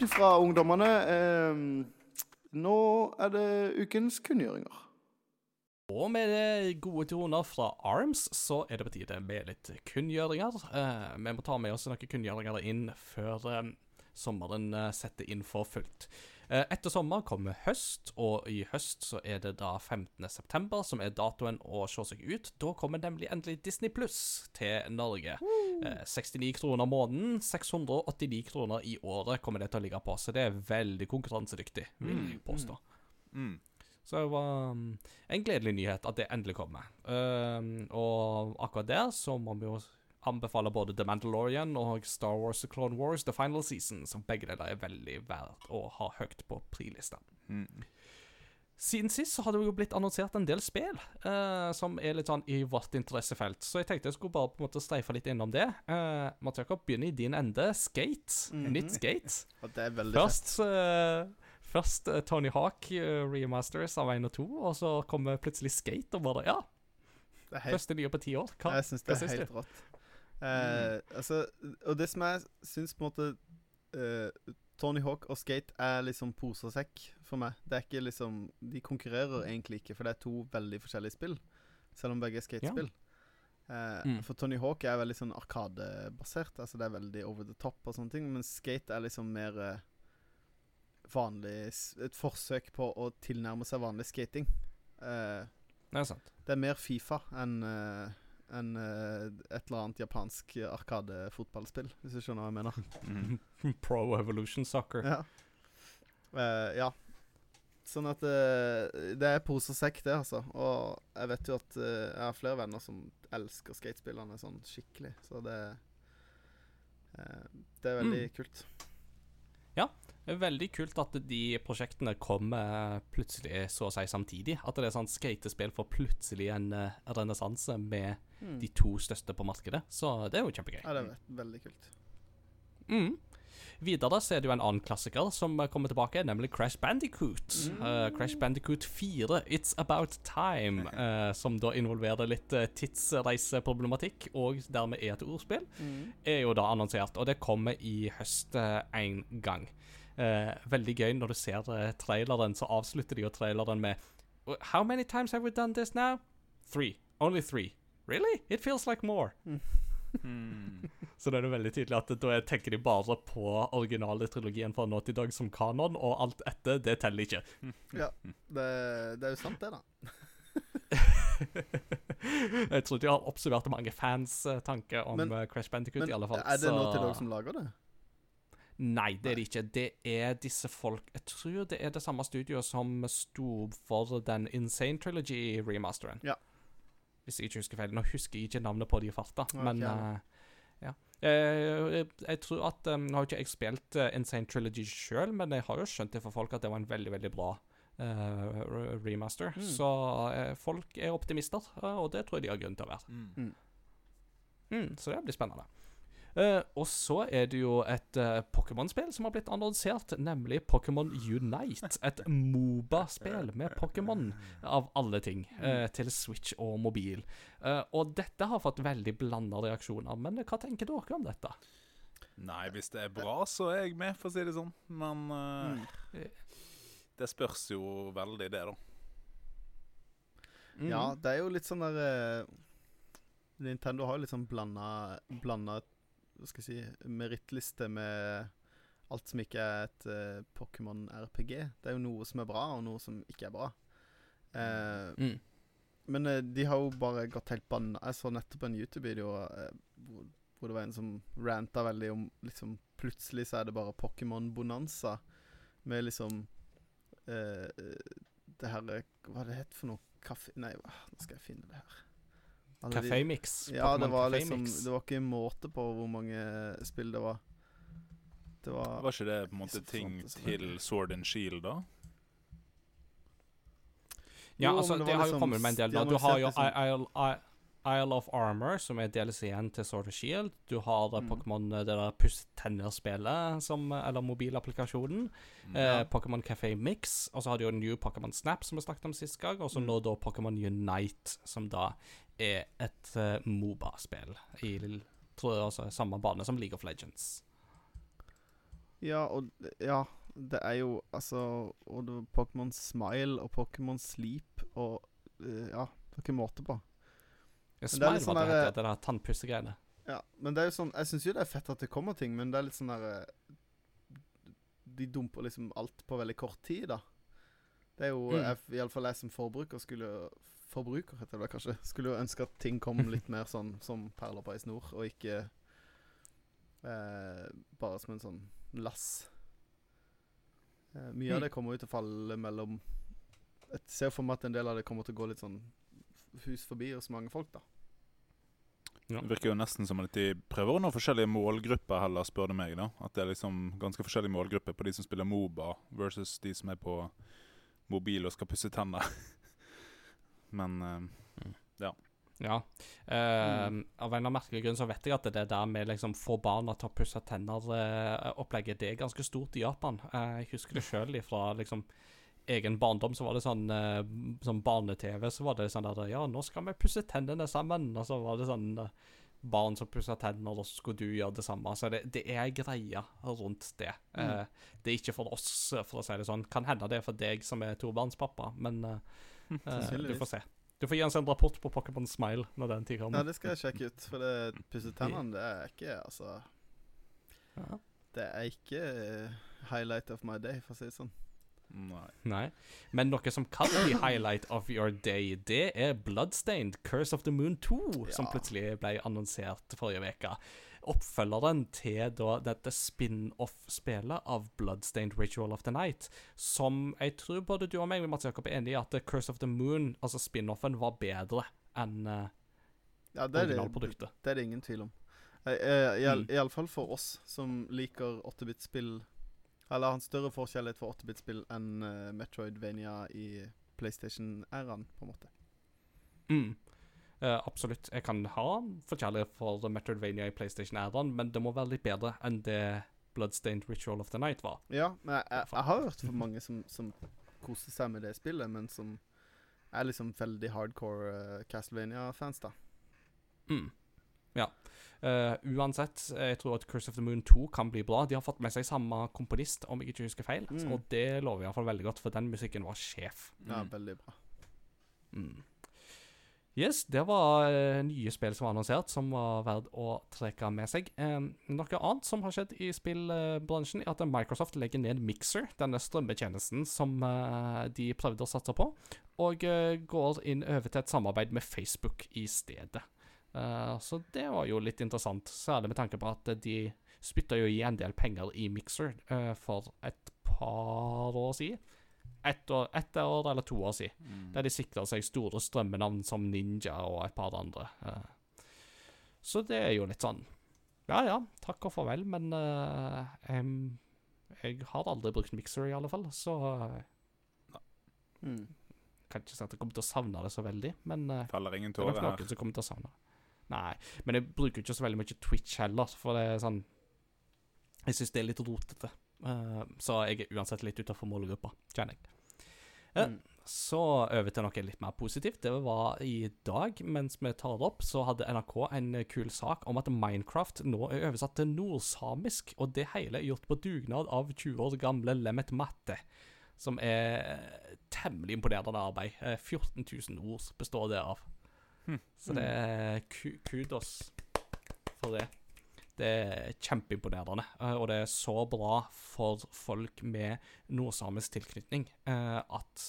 Fra ungdommene. Eh, nå er det ukens kunngjøringer. Og med gode toner fra Arms, så er det på tide med litt kunngjøringer. Eh, vi må ta med oss noen kunngjøringer inn før eh, sommeren setter inn for fullt. Eh, etter sommer kommer høst, og i høst så er det da 15. september som er datoen å se seg ut. Da kommer nemlig endelig Disney Pluss til Norge. Eh, 69 kroner måneden, 689 kroner i året kommer det til å ligge på, så det er veldig konkurransedyktig, vil jeg påstå. Mm. Så det var um, en gledelig nyhet at det endelig kommer. Uh, og akkurat der så må vi jo anbefale både The Mandalorian og Star Wars The Clone Wars The Final Season, som begge deler er veldig verdt å ha høyt på prilista. Mm. Siden sist så har det jo blitt annonsert en del spill eh, som er litt sånn i vårt interessefelt, så jeg tenkte jeg skulle bare på en måte streife litt innom det. Uh, Mats Jakob, begynn i din ende. Skate. Mhm. Nytt Skate. Og det er veldig Først, eh, først eh, Tony Hawk uh, remasters av 1 og 2, og så kommer plutselig Skate og bare Ja. Det helt, første nye på ti år. Hva? jeg syns det er helt rått. Eh, altså, og det som jeg syns på en måte uh, Tony Hawk og skate er liksom pose og sekk for meg. Det er ikke liksom De konkurrerer egentlig ikke, for det er to veldig forskjellige spill. Selv om begge er skatespill. Eh, Mm. For Tony Hawk er veldig sånn arkadebasert. Altså det er veldig over the top og sånne ting. Men skate er liksom mer vanlig Et forsøk på å tilnærme seg vanlig skating. Det er sant. det er mer Fifa enn eh, enn, eh, et eller annet japansk arkadefotballspill, hvis du skjønner hva jeg mener. Mm. Pro Evolution Soccer. Ja. Uh, ja. Sånn at uh, det er pose og sekk, det, altså. Og jeg vet jo at uh, jeg har flere venner som elsker skatespillene sånn skikkelig, så det Det er veldig kult. Det er veldig kult at de prosjektene kommer plutselig så å si samtidig. At det er sånn skatespill får plutselig en uh, renessanse med de to største på markedet. Så det er jo kjempegøy. Ja, det er veldig kult. Mm. Videre så er det jo en annen klassiker som kommer tilbake, nemlig Crash Bandicoot. Eh, Crash Bandicoot 4, It's About Time, uh, som da involverer litt uh, tidsreiseproblematikk, og dermed er et ordspill, er jo da annonsert, og det kommer i høst en gang. Eh, veldig gøy når du ser eh, traileren, så avslutter de jo traileren med How many times have we done this now? Three. Only three. Really? It feels like more. Mm. Så da er det veldig tydelig at da tenker de bare på originale trilogien fra Naughty Dog som kanon, og alt etter, det teller ikke. Ja, det, det er jo sant, det, da. Jeg tror de har oppsummert mange fans Tanke tanker om Men- eh, Crash Bandicoot, Men i alle fall. er det Naughty Dog som lager det? Nei, det er det ikke. Det er disse folk Jeg tror det er det samme studioet som sto for den Insane Trilogy-remasteren. Ja. Hvis jeg ikke husker feil. Nå husker jeg ikke navnet på de i farta, okay. men uh, ja. Eh, jeg, jeg tror at um, Nå har ikke jeg spilt uh, Insane Trilogy sjøl, men jeg har jo skjønt det for folk at det var en veldig, veldig bra uh, remaster. Mm. Så folk er optimister, og det tror jeg de har grunn til å være. Mm. Mm, så det blir spennende. Eh, og så er det jo et uh, Pokémon-spill som har blitt annonsert, nemlig Pokémon Unite. Et Moba-spill med Pokémon, av alle ting, uh, til Switch og mobil. Eh, og dette har fått veldig blanda reaksjoner, men hva tenker dere om dette? Nei, hvis det er bra, så er jeg med, for å si det sånn. Men Mm. det spørs jo veldig, det, da. Mm. Ja, det er jo litt sånn der Nintendo har jo litt sånn blanda, skal jeg si merittliste med alt som ikke er et uh, Pokémon RPG. Det er jo noe som er bra, og noe som ikke er bra. Uh, Mm. men uh, de har jo bare gått helt banna. Jeg så nettopp en YouTube-video eh, hvor, hvor det var en som ranta veldig om liksom Plutselig så er det bare Pokémon-bonanza med liksom eh, Det her eh, Hva er det het for noe? Kaffe... Nei, nå skal jeg finne det her. Alle Café Mix. Ja, det var liksom Det var ikke måte på hvor mange spill det var. Det var Var ikke det på en måte ting sant, til Sword and Shield, da? Ja, Jo, altså, det det var har jo liksom kommet med en del. Da. Du har jo I- Isle, of Armor, som er DLC-en til Sword of Shield. Du har eh, Mm. Pokémon, det der Puss tenner-spelet, eller mobilapplikasjonen. Mm. Eh, Pokémon Café Mix. Og så har du jo New Pokémon Snap, som vi snakket om sist gang. Og så Mm. nå da Pokémon Unite, som da er et uh, Moba-spill. I tror jeg også samme bane som League of Legends. Ja, og Ja, det er jo altså Pokémon Smile og Pokémon Sleep og eh, Ja, det er ikke måte på. Ja, det Smile var det der- det der tannpussegreiene. Ja, men det er jo sånn Jeg syns jo det er fett at det kommer ting, men det er litt sånn der eh, De dumper liksom alt på veldig kort tid, da. Det er jo Mm. Iallfall jeg som forbruker skulle Forbruker, heter det kanskje. Skulle jo ønske at ting kom litt mer sånn som perler på ei snor, og ikke eh, bare som en sånn lass. Eh, mye Mm. av det kommer jo til å falle mellom Jeg ser for meg at en del av det kommer til å gå litt sånn hus forbi hos mange folk, da. Det virker jo nesten som at de prøver å nå forskjellige målgrupper heller, spør du meg. da. At det er liksom ganske forskjellige målgrupper på de som spiller Moba versus de som er på mobil og skal pusse tenner. Men eh, Ja. Eh, Av en eller annen merkelig grunn så vet jeg at det der med liksom få barna til å pusse tenner-opplegget, det er ganske stort i Japan. Eh, jeg husker det sjøl ifra liksom egen barndom, så var det sånn eh, sånn barne-TV, så var det sånn der Ja, nå skal vi pusse tennene sammen. Og så var det sånn eh, barn som pusser tenner, og så skulle du gjøre det samme. Så det, det er greia rundt det. Eh, det er ikke for oss, for å si det sånn. Kan hende det er for deg som er tobarnspappa, men eh, eh, du får se. Du får gi oss en rapport på Pokémon Smile når den tid Ja, det skal jeg sjekke ut. For det pusse tennene, det er ikke Altså Ja. Det er ikke eh, highlight of my day, for å si det sånn. Nei. Nei. Men noe som kan bli highlight of your day, det er Bloodstained Curse of the Moon 2, som plutselig ble annonsert forrige uke. Oppfølgeren til da dette spin-off-spelet av Bloodstained Ritual of the Night, som jeg tror både du og meg Mats Jakob, er enig i at Curse of the Moon, altså spin-offen, var bedre enn uh, Ja, det er det, er det ingen tvil om. Iallfall eh, i all- Mm. Iallfall for oss som liker 8-bit-spill Eller har han større forskjellighet for 8-bit-spill enn eh, Metroidvania i PlayStation-æraen, på en måte. Mm. Uh, absolutt. Jeg kan ha forkjærlighet for Metroidvania i PlayStation-æraen, men det må være litt bedre enn det Bloodstained Ritual of the Night var. Ja, men jeg, jeg, jeg har hørt for mange som, som koser seg med det spillet, men som er liksom veldig hardcore uh, Castlevania-fans, da. Mm. Ja. Eh, uansett, jeg tror at Curse of the Moon 2 kan bli bra. De har fått med seg samme komponist, om jeg ikke husker feil. Mm. Og det lover iallfall veldig godt, for den musikken var sjef. Ja, Mm. veldig bra. Mm. Yes, det var uh, nye spill som var annonsert, som var verdt å trekke med seg. Um, noe annet som har skjedd i spillbransjen, er at Microsoft legger ned Mixer, denne strømmetjenesten som uh, de prøvde å satse på, og uh, går inn over til et samarbeid med Facebook i stedet. Eh, så det var jo litt interessant, særlig med tanke på at de spytta jo i en del penger i Mixer eh, for et par år siden. Ett år, et år eller to år siden. Mm. Der de sikra seg store strømmenavn som Ninja og et par andre. eh. Så det er jo litt sånn Ja ja, takk og farvel, men uh, em, jeg har aldri brukt Mixer, i alle fall, så jeg Mm. kan ikke si at jeg kommer til å savne det så veldig. Men uh, ingen det er nok noen som kommer til å savne det. Nei, men jeg bruker ikke så veldig mye Twitch heller, for det er sånn Jeg syns det er litt rotete. Uh, så jeg er uansett litt utafor målgruppa, kjenner jeg. Uh, Mm. Så over til noe litt mer positivt. Det var i dag, mens vi tar det opp, så hadde NRK en kul sak om at Minecraft nå er oversatt til nordsamisk, og det hele er gjort på dugnad av 20 år gamle Lemet Matte. Som er temmelig imponerende arbeid. Eh, 14 000 ord består det av. Hm. Så det er kudos for det. Det er kjempeimponerende, eh, og det er så bra for folk med nordsamisk tilknytning eh, at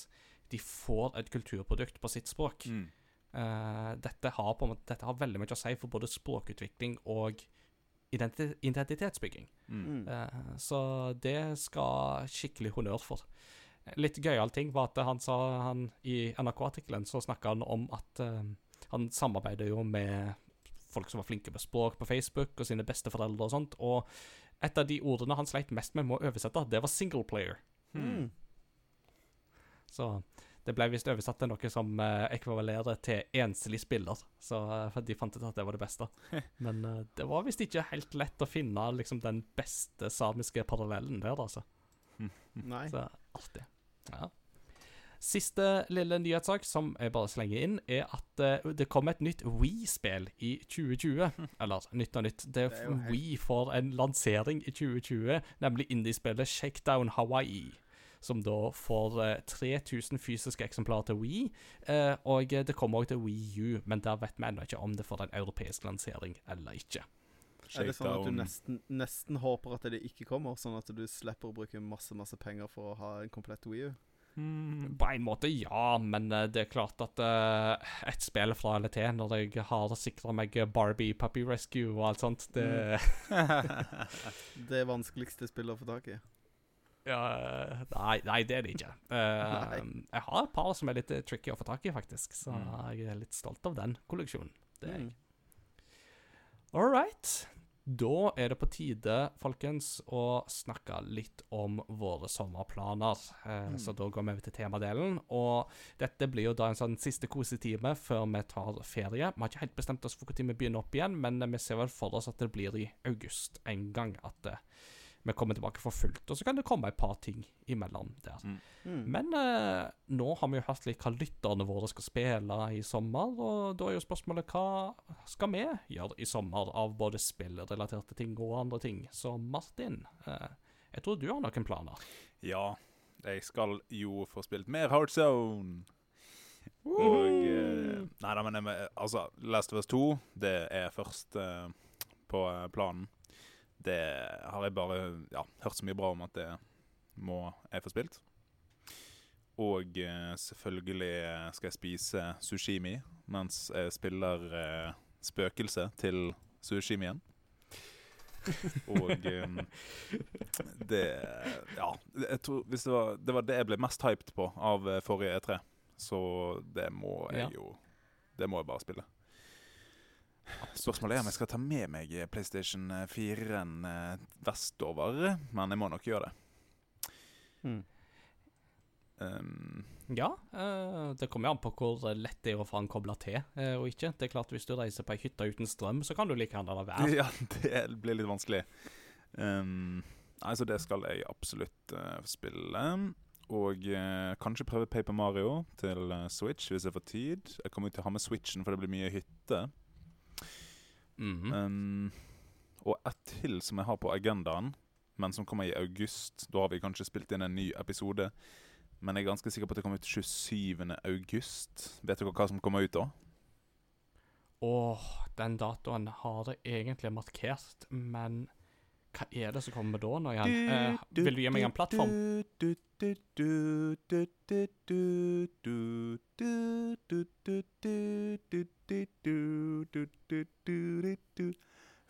de får et kulturprodukt på sitt språk. Mm. Eh, dette, har på en måte, dette har veldig mye å si for både språkutvikling og identitetsbygging. Mm. Mm. Eh, så det skal skikkelig honnør for. Litt gøyal ting var at han sa han, I NRK-artikkelen så snakka han om at han samarbeider jo med folk som var flinke med språk på Facebook, og sine besteforeldre og sånt. Og et av de ordene han sleit mest med med å oversette, det var single player. Hmm. Så det ble visst oversatt til noe som eh, ekvivalerer til enslig spiller. Så eh, de fant ut at det var det beste. Men eh, det var visst ikke helt lett å finne liksom den beste samiske parallellen der, altså. Nei. Så artig. Ja. Siste lille nyhetssak som jeg bare slenger inn, er at uh, det kommer et nytt We-spill i 2020. Eller nytt og nytt. Det, Det er We får en lansering i 2020, nemlig indiespillet Shakedown Hawaii. Som da får eh, 3000 fysiske eksemplarer til We. Eh, og det kommer også til Wii U, men der vet vi ennå ikke om det får en europeisk lansering eller ikke. Er det sånn at du nesten, nesten håper at det ikke kommer, sånn at du slipper å bruke masse masse penger for å ha en komplett Wii U? Mm. På en måte, ja, men eh, det er klart at uh, et spill fra LT, når jeg har sikra meg Barbie Puppy Rescue og alt sånt, det Det vanskeligste spillet å få tak i. ja, nei, nei, det er det ikke. Uh, jeg har et par som er litt tricky å få tak i, faktisk, så Mm. jeg er litt stolt av den kolleksjonen. Det er jeg. Mm. All right. Da er det på tide, folkens, å snakke litt om våre sommerplaner. Eh, Så da går vi over til temadelen. Og dette blir jo da en sånn siste kosetime før vi tar ferie. Vi har ikke helt bestemt oss for når vi begynner opp igjen, men vi ser vel for oss at det blir i august en gang at eh, vi kommer tilbake for fullt. Og så kan det komme et par ting imellom der. Mm. Men eh, nå har vi jo hørt litt hva lytterne våre skal spille i sommer, og da er jo spørsmålet hva skal vi gjøre i sommer av både spillrelaterte ting og andre ting? Så Martin, eh, jeg tror du har noen planer. Ja, jeg skal jo få spilt mer Heartzone. Og eh, Nei da, men jeg, altså, Last of Us 2, det er først uh, på eh, planen. Det har jeg bare ja, hørt så mye bra om at det må jeg få spilt. Og eh, selvfølgelig skal jeg spise sushimi mens jeg spiller eh, spøkelse til sushimien. Og um, det Ja. Jeg tror hvis det, var, det var det jeg ble mest hyped på av eh, forrige E3. Så det må jeg Ja. jo Det må jeg bare spille. Spørsmålet er om jeg skal ta med meg PlayStation 4-en eh, vestover, men jeg må nok gjøre det. Mm. Um, Ja, eh, det kommer an på hvor lett det er å få den kobla til eh, og ikke. Det er klart Hvis du reiser på ei hytte uten strøm, så kan du like gjerne la være. ja, det blir litt vanskelig. Um, så det skal jeg absolutt spille. Og eh, kanskje prøve Paper Mario til Switch hvis jeg får tid. Jeg kommer til å ha med Switchen, for det blir mye hytte. Mhm. Um, og ett til som jeg har på agendaen, men som kommer i august. Da har vi kanskje spilt inn en ny episode. Men jeg er ganske sikker på at det kommer ut 27. august. Vet dere hva som kommer ut da? Åh, den datoen har jeg egentlig markert, men hva er det som kommer da nå igjen? Eh, vil du gi meg en plattform?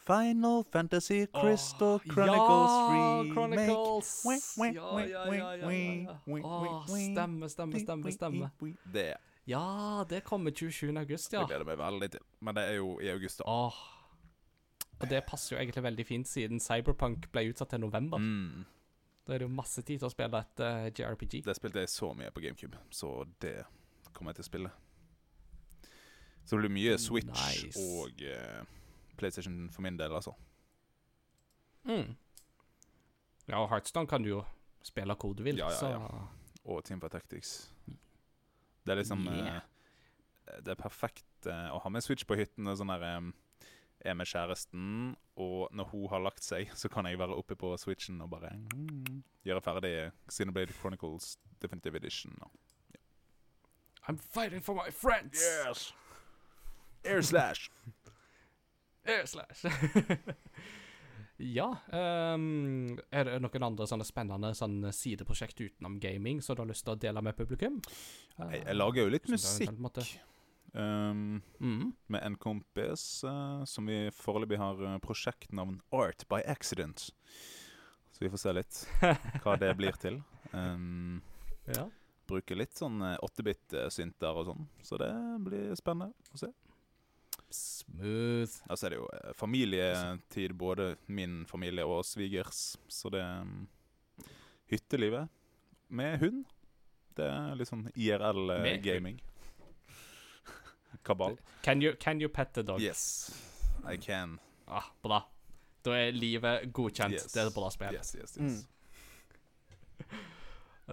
Final Fantasy Crystal Åh, Chronicles ja, Remake. Chronicles! Ja, ja, ja, ja, ja, Åh, stemme, stemme, stemme, stemme. Det Ja, det kommer 27. august, ja. det gleder meg veldig til. Men det er jo i august, da. Åh. Og det passer jo egentlig veldig fint, siden Cyberpunk ble utsatt til november. Mm. Da er det jo masse tid til å spille et uh, JRPG. Det spilte jeg så mye på GameCube, så det kommer jeg til å spille. Så det blir mye Switch Nice. og uh, PlayStation for min del, altså. Mm. Ja, og Heartstone kan du jo spille hvor du vil, Ja, ja, så ja. Og for Tactics. Det er liksom Yeah. uh, Det er perfekt uh, å ha med Switch på hytten. og Sånn der, um, er med kjæresten, og når hun har lagt seg, så kan jeg være oppe på Switchen og bare mm, gjøre ferdig Xenoblade Chronicles Definitive Edition. Og. I'm fighting for my friends! Yes! Air slash! Air slash. ja. Um, er det noen andre sånne spennende sånne sideprosjekt utenom gaming som du har lyst til å dele med publikum? Jeg, jeg lager jo litt musikk eventuelt måtte- um, Mhm. med en kompis uh, som vi foreløpig har eh, prosjektnavn Art by Accident. Så vi får se litt hva det blir til. Um, Ja. bruker litt sånn 8-bit-synter og sånn, så det blir spennende å se. Smooth. så er det jo eh, familietid, både min familie og svigers, så det er Hyttelivet med hund. Det er litt sånn IRL-gaming. Kabal. Can you, can you pet the dog? Yes, I can. Ah, bra. Da er livet godkjent. Yes. Det er et bra spill. Yes, yes, yes.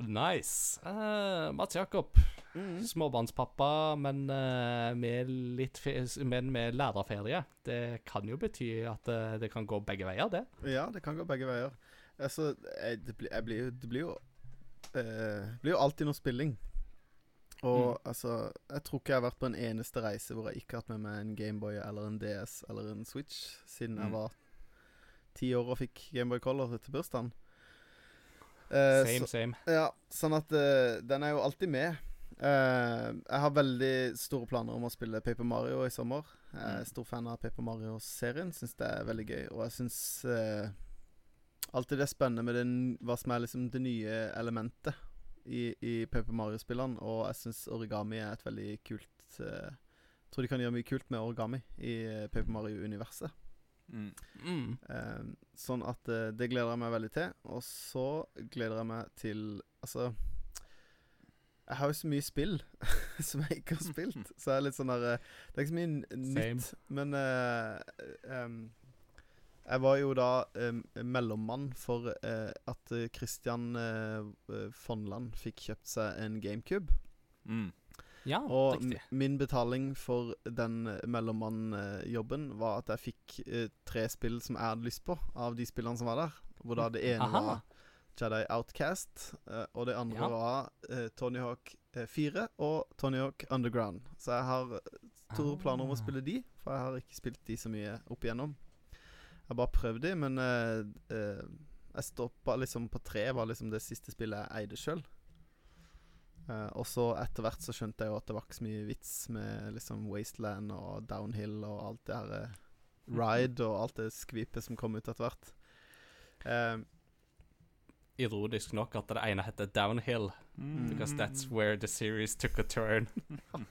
Nice. Uh, Mats Jakob, Mm. småbarnspappa, men eh, med litt men med lærerferie. Det kan jo bety at eh, det kan gå begge veier, det. Ja, det kan gå begge veier. Altså, jeg, det, blir, jeg blir, jo- det blir jo eh, blir jo alltid noe spilling. Og altså Jeg tror ikke jeg har vært på en eneste reise hvor jeg ikke har hatt med meg en Gameboy eller en DS eller en Switch siden jeg Mm. var ti år og fikk Gameboy Color til bursdagen. Eh, Same, så- same. Ja, sånn at eh, den er jo alltid med. Eh, jeg har veldig store planer om å spille Paper Mario i sommer. Jeg er Mm. stor fan av Paper Mario-serien. Syns det er veldig gøy. Og jeg syns uh, alltid det er spennende med den, hva som er liksom det nye elementet i, i Paper Mario-spillene. Og jeg syns origami er et veldig kult uh, Jeg tror de kan gjøre mye kult med origami i eh, Paper Mario-universet. Mm. Mm. Uh, sånn at eh, det gleder jeg meg veldig til. Og så gleder jeg meg til Altså Jeg har jo så mye spill som jeg ikke har spilt. Så jeg er litt sånn der eh, Det er ikke så mye nytt. Men uh, um, jeg var jo da um, mellommann for uh, at Christian uh, Fonland fikk kjøpt seg en GameCube. Mm. Ja, Og riktig. min betaling for den mellommannjobben var at jeg fikk uh, tre spill som jeg hadde lyst på, av de spillene som var der. Hvor da det ene Aha. var Jedi Outcast, eh, og det andre Ja. var eh, Tony Hawk eh, 4 og Tony Hawk Underground. Så jeg har eh, store planer om å Ah. spille de, for jeg har ikke spilt de så mye opp igjennom. Jeg har bare prøvd de, men uh, uh, jeg stoppa liksom på tre, var liksom det siste spillet jeg eide sjøl. Uh, og så etter hvert så skjønte jeg jo at det var ikke så mye vits med liksom Wasteland og Downhill og alt det her eh, Ride og alt det skvipet som kom ut etter hvert. Eh, Ironisk nok at det ene heter Downhill, Mm. because that's where the series took a turn.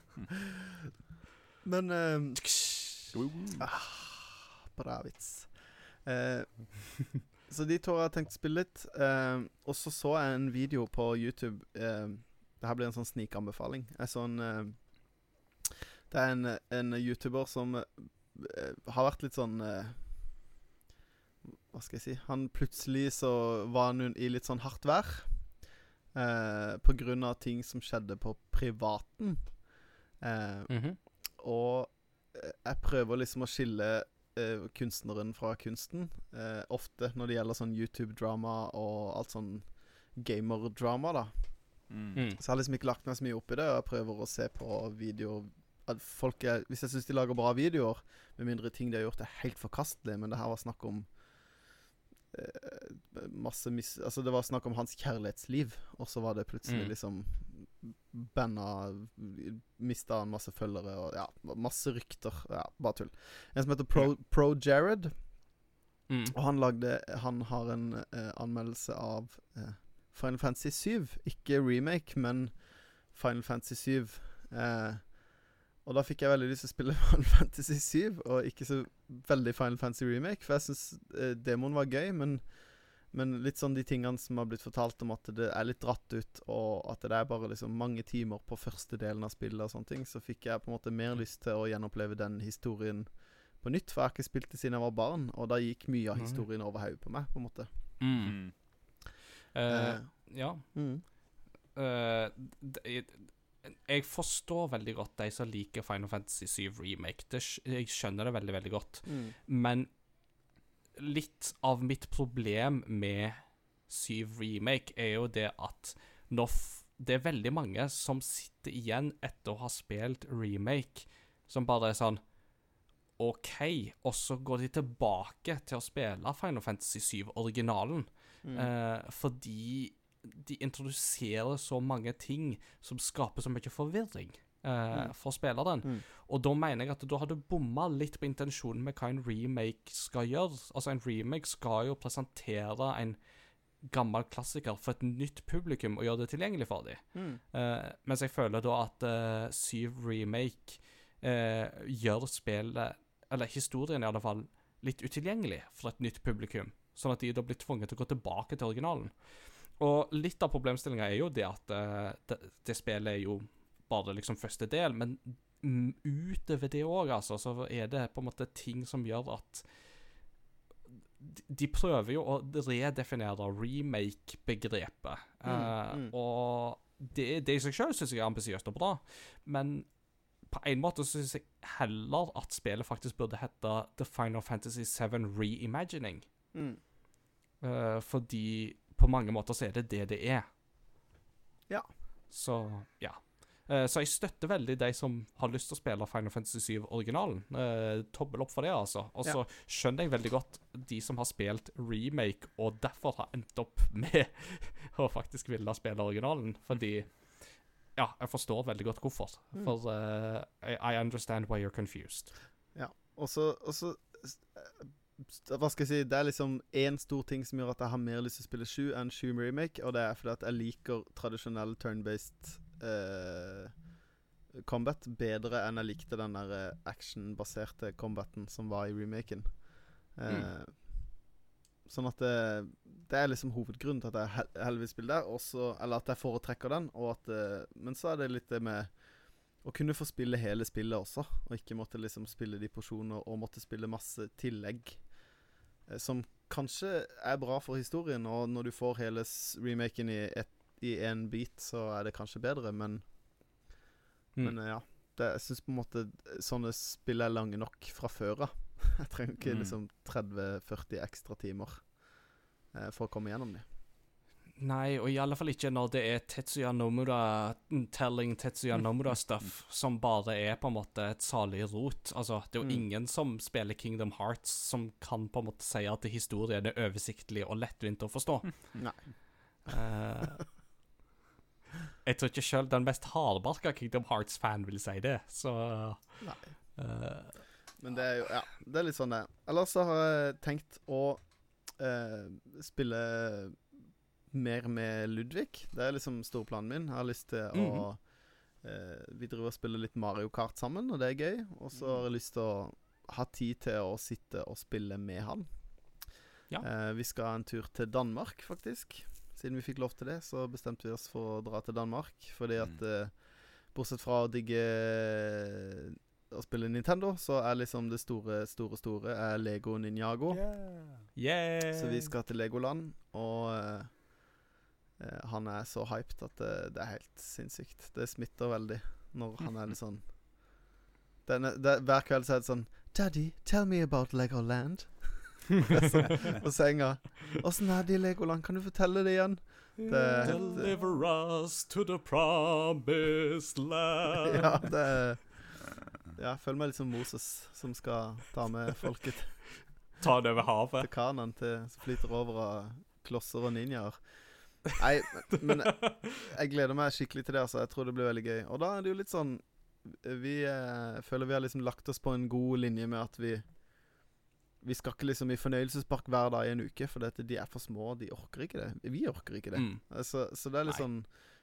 men um, ah, Bra vits. Uh, så de to har tenkt å spille litt. Uh, og så så jeg en video på YouTube. Uh, det her blir en sånn snikanbefaling. Jeg så en eh, Det er en, en YouTuber som eh, har vært litt sånn eh, Hva skal jeg si Han plutselig så var han i litt sånn hardt vær. Eh, på grunn av ting som skjedde på privaten. Eh, Mhm. og eh, jeg prøver liksom å skille eh, kunstneren fra kunsten. eh, ofte når det gjelder sånn YouTube-drama og alt sånn gamer-drama, da. Mm. Mm. Så jeg har liksom ikke lagt meg så mye opp i det, og jeg prøver å se på videoer at folk er, Hvis jeg syns de lager bra videoer, med mindre ting de har gjort er helt forkastelig, men det her var snakk om masse mis... Altså, det var snakk om hans kjærlighetsliv, og så var det plutselig Mm. liksom Banda Mista han masse følgere og ja, masse rykter. Ja, bare tull. En som heter Pro, Pro Jared. Mm. Og han lagde Han har en eh, anmeldelse av eh, Final Fantasy 7. Ikke remake, men Final Fantasy 7. Eh, og da fikk jeg veldig lyst til å spille Final Fantasy 7, og ikke så veldig Final Fantasy remake. For jeg syns eh, demoen var gøy, men, men litt sånn de tingene som har blitt fortalt om at det er litt dratt ut, og at det er bare liksom mange timer på første delen av spillet og sånne ting, så fikk jeg på en måte mer lyst til å gjenoppleve den historien på nytt. For jeg har ikke spilt det siden jeg var barn, og da gikk mye av historien over hodet på meg, på en måte. Mm. Uh, Eh, Eh, ja. mm. Eh, d- jeg, forstår veldig godt de som liker Final Fantasy 7 Remake. Det, jeg skjønner det veldig, veldig godt. Mm. Men litt av mitt problem med 7 Remake er jo det at når det er veldig mange som sitter igjen etter å ha spilt remake, som bare er sånn OK, og så går de tilbake til å spille Final Fantasy 7 originalen. Mm. Eh, fordi de introduserer så mange ting som skaper så mye forvirring eh, Mm. for spilleren. Mm. Og da mener jeg at da har du bomma litt på intensjonen med hva en remake skal gjøre. Altså, en remake skal jo presentere en gammel klassiker for et nytt publikum og gjøre det tilgjengelig for dem. Mm. Eh, mens jeg føler da at uh, 7 Remake eh, gjør spillet, eller historien i alle fall, litt utilgjengelig for et nytt publikum. Sånn at de da blir tvunget til å gå tilbake til originalen. Og litt av problemstillinga er jo det at eh, det, det spillet er jo bare liksom første del, men utover det òg, altså, så er det på en måte ting som gjør at de, de prøver jo å redefinere remake-begrepet. Mm, mm. uh, Og det, det i seg selv syns jeg er ambisiøst og bra, men på en måte så syns jeg heller at spillet faktisk burde hete The Final Fantasy 7 Reimagining. Mm. Uh, fordi på mange måter så er det det det er. Ja. Så ja. Eh, så jeg støtter veldig de som har lyst til å spille Final Fantasy 7-originalen. Uh, tommel opp for det, altså. Og så skjønner jeg veldig godt de som har spilt remake, og derfor har endt opp med å faktisk ville spille originalen. Fordi Ja, jeg forstår veldig godt hvorfor. Mm. For uh, I, I understand why you're confused. Ja, og så, eh, Hva skal jeg si Det er liksom én stor ting som gjør at jeg har mer lyst til å spille 7 enn 7 Remake, og det er fordi at jeg liker tradisjonell turn-based uh, combat bedre enn jeg likte den der eh, actionbaserte combaten som var i remaken. Eh, Sånn at det, det er liksom hovedgrunnen til at jeg hel- heller vil spille der, også, eller at jeg foretrekker den. Og at, uh, men så er det litt det med å kunne få spille hele spillet også, og ikke måtte liksom spille de porsjoner og måtte spille masse tillegg. Eh, Som kanskje er bra for historien, og når du får hele remaken i ett- i én bit, så er det kanskje bedre, men, Mm. men eh, ja. Det, jeg syns på en måte sånne spill er lange nok fra før av. Jeg trenger ikke Mm. liksom 30-40 ekstra timer eh, for å komme gjennom dem. Nei, og i alle fall ikke når det er Tetsuya Nomura telling Tetsuya Nomura-stuff, som bare er på en måte et salig rot. Altså, det er jo Mm. ingen som spiller Kingdom Hearts som kan på en måte si at historien er oversiktlig og lettvint å forstå. Nei. Uh, jeg tror ikke sjøl den mest hardbarka Kingdom Hearts-fan vil si det, så Nei. Uh, Men det er jo Ja, det er litt sånn det. Ellers så har jeg tenkt å uh, spille mer med Ludvig. Det er liksom storplanen min. Jeg har lyst til å eh, Vi driver og spiller litt Mario Kart sammen, og det er gøy. Og så har jeg lyst til å ha tid til å sitte og spille med han. Ja. Eh, vi skal en tur til Danmark, faktisk. Siden vi fikk lov til det, så bestemte vi oss for å dra til Danmark. Fordi at Mm. eh, bortsett fra å digge eh, å spille Nintendo, så er liksom det store, store, store er Lego Ninjago. yeah. Så vi skal til Legoland, og eh, han er så hyped at det, det er helt sinnssykt. Det smitter veldig når han er litt sånn Denne, det, Hver kveld så er det sånn Daddy, tell me about Legoland. på senga. Åssen er det i Legoland? Kan du fortelle det igjen? Det helt eh, Deliver us to the promised land. Ja, det Ja, jeg føler meg litt som Moses, som skal ta med folket Ta det over havet. til Kanan til, som flyter over av klosser og ninjaer. Nei, men, men jeg gleder meg skikkelig til det. altså Jeg tror det blir veldig gøy. Og da er det jo litt sånn Vi eh, føler vi har liksom lagt oss på en god linje med at vi Vi skal ikke liksom i fornøyelsespark hver dag i en uke, for dette, de er for små. De orker ikke det. Vi orker ikke det. Mm. Så, så det er litt Nei. sånn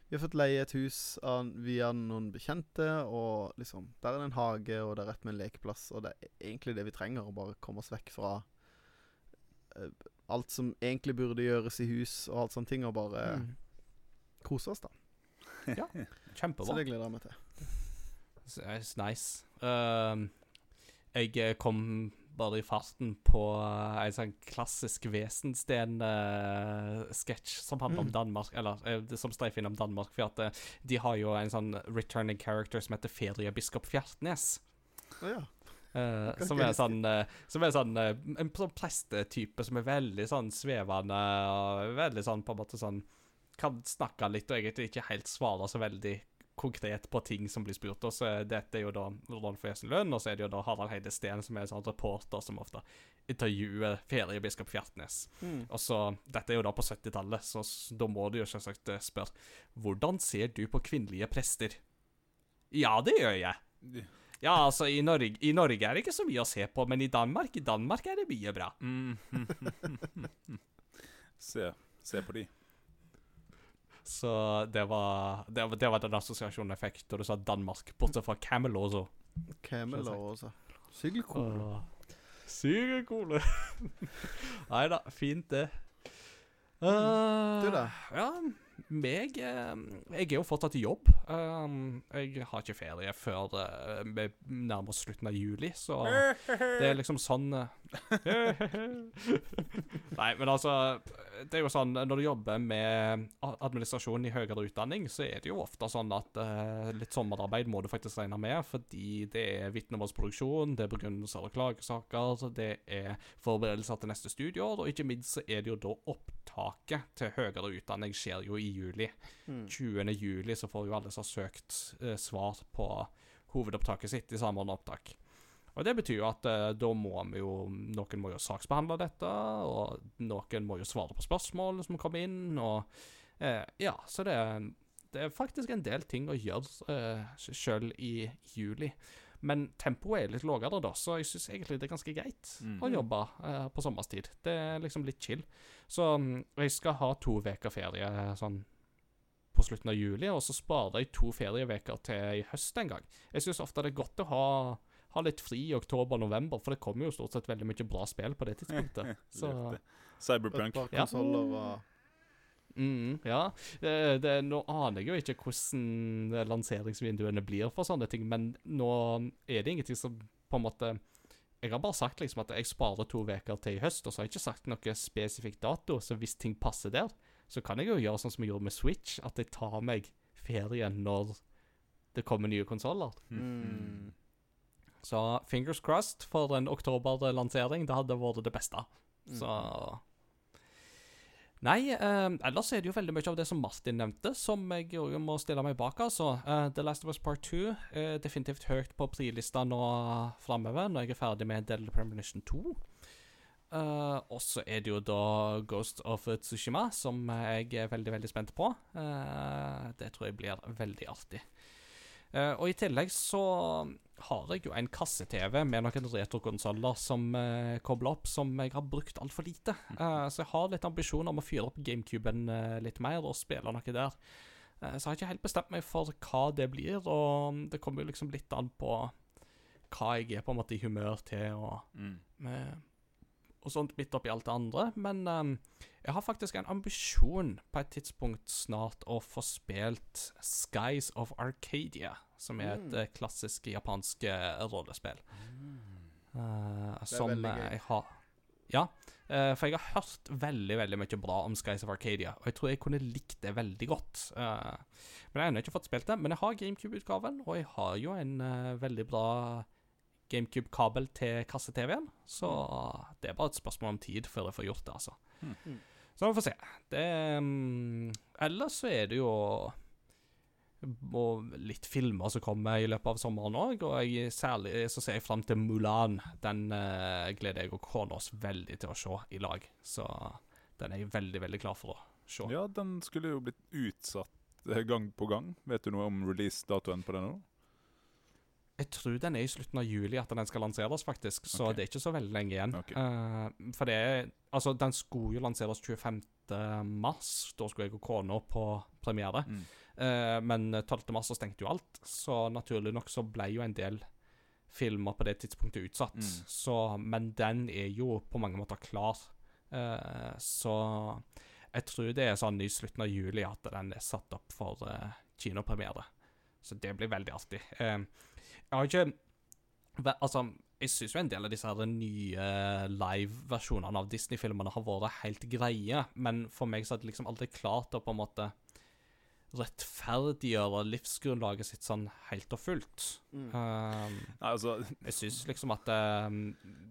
Vi har fått leie et hus av, via noen bekjente, og liksom Der er det en hage, og det er rett med en lekeplass, og det er egentlig det vi trenger. Å bare komme oss vekk fra eh, alt som egentlig burde gjøres i hus, og alt sånne ting, og bare Mm. kose oss, da. Ja, Kjempebra. Så det gleder jeg meg til. It's er nice. Um, jeg eh, kom bare i farten på eh, en sånn klassisk Vesensten-sketsj som handler om Mm. Danmark, eller uh, som streifer innom Danmark. For at eh, de har jo en sånn returning character som heter feriebiskop Fjertnes. Oh, ja. Eh, som er sånn eh, Som er sånn eh, En sånn prestetype som er veldig sånn svevende og veldig sånn på en måte sånn Kan snakke litt og egentlig ikke helt svare så veldig konkret på ting som blir spurt. Og så dette er jo da Rolf Wesenlund, og så er det jo da Harald Heide Steen, som er en sånn reporter som ofte intervjuer feriebiskop Fjertnes. Mm. Og så, Dette er jo da på 70-tallet, så da må du jo selvsagt eh, spørre Hvordan ser du på kvinnelige prester? Ja, det gjør jeg. Ja, altså, i Norge, i Norge er det ikke så mye å se på, men i Danmark I Danmark er det mye bra. Se, se på de. Så det var, det var, det var den assosiasjonen jeg fikk da du sa Danmark, bortsett fra Camelot. også. Camel også. Sykkelkole. Åh, Sykekole. Nei da, fint det. Uh, Du da? Ja, meg eh, Jeg er jo fortsatt i jobb. Um, jeg har ikke ferie før eh, vi nærmer oss slutten av juli, så det er liksom sånn eh, Nei, men altså Det er jo sånn når du jobber med administrasjon i høyere utdanning, så er det jo ofte sånn at litt sommerarbeid må du faktisk regne med, fordi det er vitnemålsproduksjon, det er begrunnelser og klagesaker, det er forberedelser til neste studieår, og ikke minst så er det jo da opptaket til høyere utdanning skjer jo i juli. 20. juli så får jo alle som har søkt eh, svar på hovedopptaket sitt i samordna opptak. Og Det betyr jo at eh, da må vi jo Noen må jo saksbehandle dette, og noen må jo svare på spørsmål som kommer inn, og eh, Ja, så det, det er faktisk en del ting å gjøre eh, sjøl i juli. Men tempoet er litt lavere da, så jeg syns egentlig det er ganske greit Mm. å jobbe eh, på sommerstid. Det er liksom litt chill. Så mm, jeg skal ha to uker ferie sånn på slutten av juli, og så sparer jeg to ferieveker til i høst en gang. Jeg syns ofte det er godt å ha, ha litt fri i oktober-november, for det kommer jo stort sett veldig mye bra spill på det tidspunktet. Så Cyberpunk-konsoller Ja. og mm, Ja. Det, det, nå aner jeg jo ikke hvordan lanseringsvinduene blir for sånne ting, men nå er det ingenting som på en måte Jeg har bare sagt liksom at jeg sparer to uker til i høst, og så har jeg ikke sagt noe spesifikk dato, så hvis ting passer der, så kan jeg jo gjøre sånn som jeg gjorde med Switch, at jeg tar meg ferie når det kommer nye konsoller. mm. Så fingers crossed for en oktoberlansering. Det hadde vært det beste. Mm. Nei, eh, ellers er det jo veldig mye av det som Martin nevnte, som jeg må stille meg bak. altså. Eh, The Last of Us Part 2 er definitivt høyt på prilista nå framover, når jeg er ferdig med Del Premonition 2. Eh, og så er det jo da Ghost of Tsushima, som jeg er veldig, veldig spent på. Eh, det tror jeg blir veldig artig. Eh, og i tillegg så har jeg jo en kasse-TV med noen retrokonsoller som uh, kobler opp, som jeg har brukt altfor lite. Uh, så jeg har litt ambisjoner om å fyre opp GameCuben uh, litt mer og spille noe der. Uh, så jeg har ikke helt bestemt meg for hva det blir, og det kommer jo liksom litt an på hva jeg er på en måte i humør til, og, Mm. og sånt midt oppi alt det andre. Men eh, jeg har faktisk en ambisjon på et tidspunkt snart å få spilt Skies of Arcadia, som er et Mm. eh, klassisk japansk rollespill. Mm. Uh, som eh, jeg har Ja, uh, for jeg har hørt veldig veldig mye bra om Skies of Arcadia, og jeg tror jeg kunne likt det veldig godt. Uh, men jeg har ennå ikke fått spilt det. Men jeg har GameCube-utgaven, og jeg har jo en eh, veldig bra GameCube-kabel til kasse-TV-en, så det er bare et spørsmål om tid før jeg får gjort det, altså. Mm. Så vi får se. Det um, Ellers så er det jo og litt filmer som kommer i løpet av sommeren òg, og jeg, særlig så ser jeg fram til Mulan. Den eh, gleder jeg og kona oss veldig til å se i lag, så den er jeg veldig, veldig klar for å se. Ja, den skulle jo blitt utsatt eh, gang på gang. Vet du noe om release-datoen på den nå? Jeg tror den er i slutten av juli at den skal lanseres, faktisk. Så okay. det er ikke så veldig lenge igjen. Okay. Uh, for det er Altså, den skulle jo lanseres 25. mars. Da skulle jeg og kona på premiere. Mm. Uh, men 12. mars så stengte jo alt, så naturlig nok så ble jo en del filmer på det tidspunktet utsatt. Mm. Så, men den er jo på mange måter klar. Uh, så jeg tror det er sånn i slutten av juli at den er satt opp for kinopremiere. Så det blir veldig artig. Eh, jeg har ikke Altså, jeg syns jo en del av disse her nye live-versjonene av Disney-filmene har vært helt greie, men for meg så har det liksom aldri klart å på en måte rettferdiggjøre livsgrunnlaget sitt sånn helt og fullt. Mm. Um, altså, jeg syns liksom at um,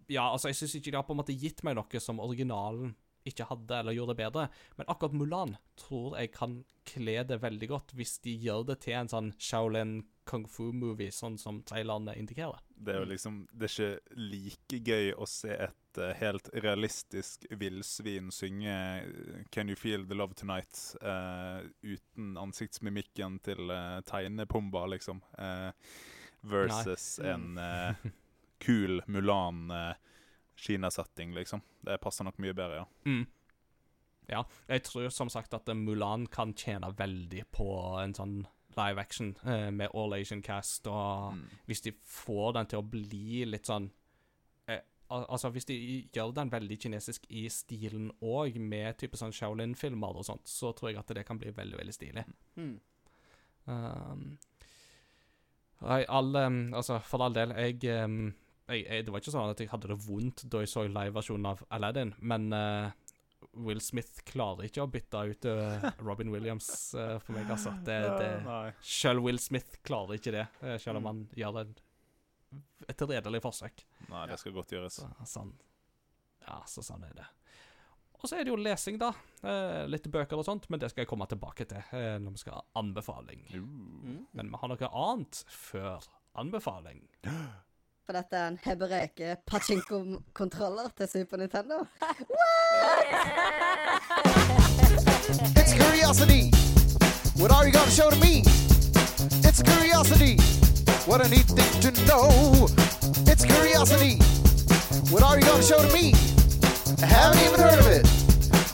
Ja, altså, jeg syns ikke de har på en måte gitt meg noe som originalen ikke hadde, eller gjorde det bedre. Men akkurat Mulan tror jeg kan kle det veldig godt hvis de gjør det til en sånn Shaolin kung fu-movie, sånn som trailerne indikerer. det er jo liksom Det er ikke like gøy å se et uh, helt realistisk villsvin synge eh, 'Can You Feel The Love Tonight' uh, uten ansiktsmimikken til uh, tegnepomba, liksom. uh, versus Nei. en eh, kul Mulan uh, Kina-setting, liksom. Det passer nok mye bedre, ja. Mm. Ja, jeg tror som sagt at Mulan kan tjene veldig på en sånn live action eh, med all Asian cast, og Mm. hvis de får den til å bli litt sånn eh, al Altså, hvis de gjør den veldig kinesisk i stilen òg, med type sånn Shaolin-filmer og sånt, så tror jeg at det kan bli veldig, veldig stilig. Mm. Um, all, um, altså, for all del, jeg, um, jeg, jeg Det var ikke sånn at jeg hadde det vondt da jeg så live-versjonen av Aladdin, men uh, Will Smith klarer ikke å bytte ut uh, Robin Williams uh, for meg, altså. Det, det, selv Will Smith klarer ikke det, uh, selv om han gjør det et redelig forsøk. Nei, det skal godt gjøres. Så, sånn. Ja, så sånn er det. Og så er det jo lesing, da. Eh, litt bøker og sånt, men det skal jeg komme tilbake til eh, når vi skal ha anbefaling. Uh. Mm. Men vi har noe annet før anbefaling. For dette er en Hebreke pachinko-kontroller til Super Nintendo. It's curiosity. What are you gonna show to me? It's curiosity. What a neat to know. It's curiosity. What are you gonna show to me? I haven't even heard of it.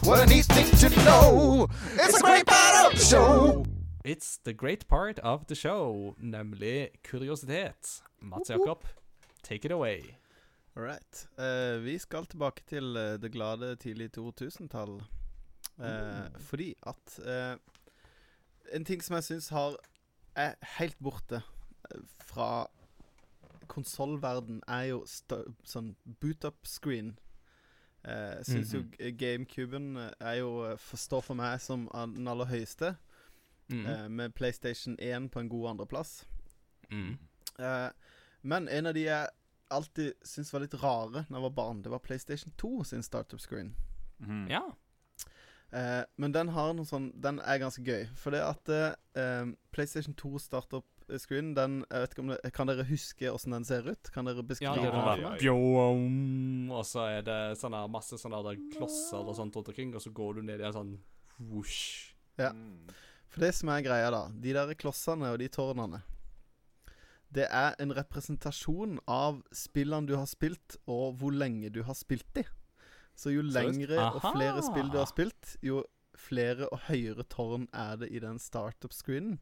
What a neat thing to know. It's a great part of the show. It's the great part of the show, nemlig kuriositet. Mats Jakob, take it away. All right. Uh, vi skal tilbake til uh, det glade tidlig 2000-tall. Eh, Fordi at eh, En ting som jeg syns er helt borte eh, fra konsollverden, er jo sånn boot-up-screen. Eh, jeg syns jo GameCuben eh, er jo eh, forstår for meg som den aller høyeste, Mm. eh, med PlayStation 1 på en god andreplass. Mm. Eh, men en av de jeg alltid syntes var litt rare da jeg var barn, det var PlayStation 2 sin startup screen. Mm. Ja. Eh, men den har noe sånn Den er ganske gøy. For det at eh, PlayStation 2 startup screen, den jeg vet ikke om det, Kan dere huske åssen den ser ut? Kan dere beskrive er den Ja, ja, ja. Og så er det sånne, masse sånne der klosser og sånt rundt omkring, og så går du ned i en sånn whoosh. Ja. Mm. For det som er greia, da De der klossene og de tårnene Det er en representasjon av spillene du har spilt, og hvor lenge du har spilt de. Så jo lengre og flere spill du har spilt, jo flere og høyere tårn er det i den startup-screenen.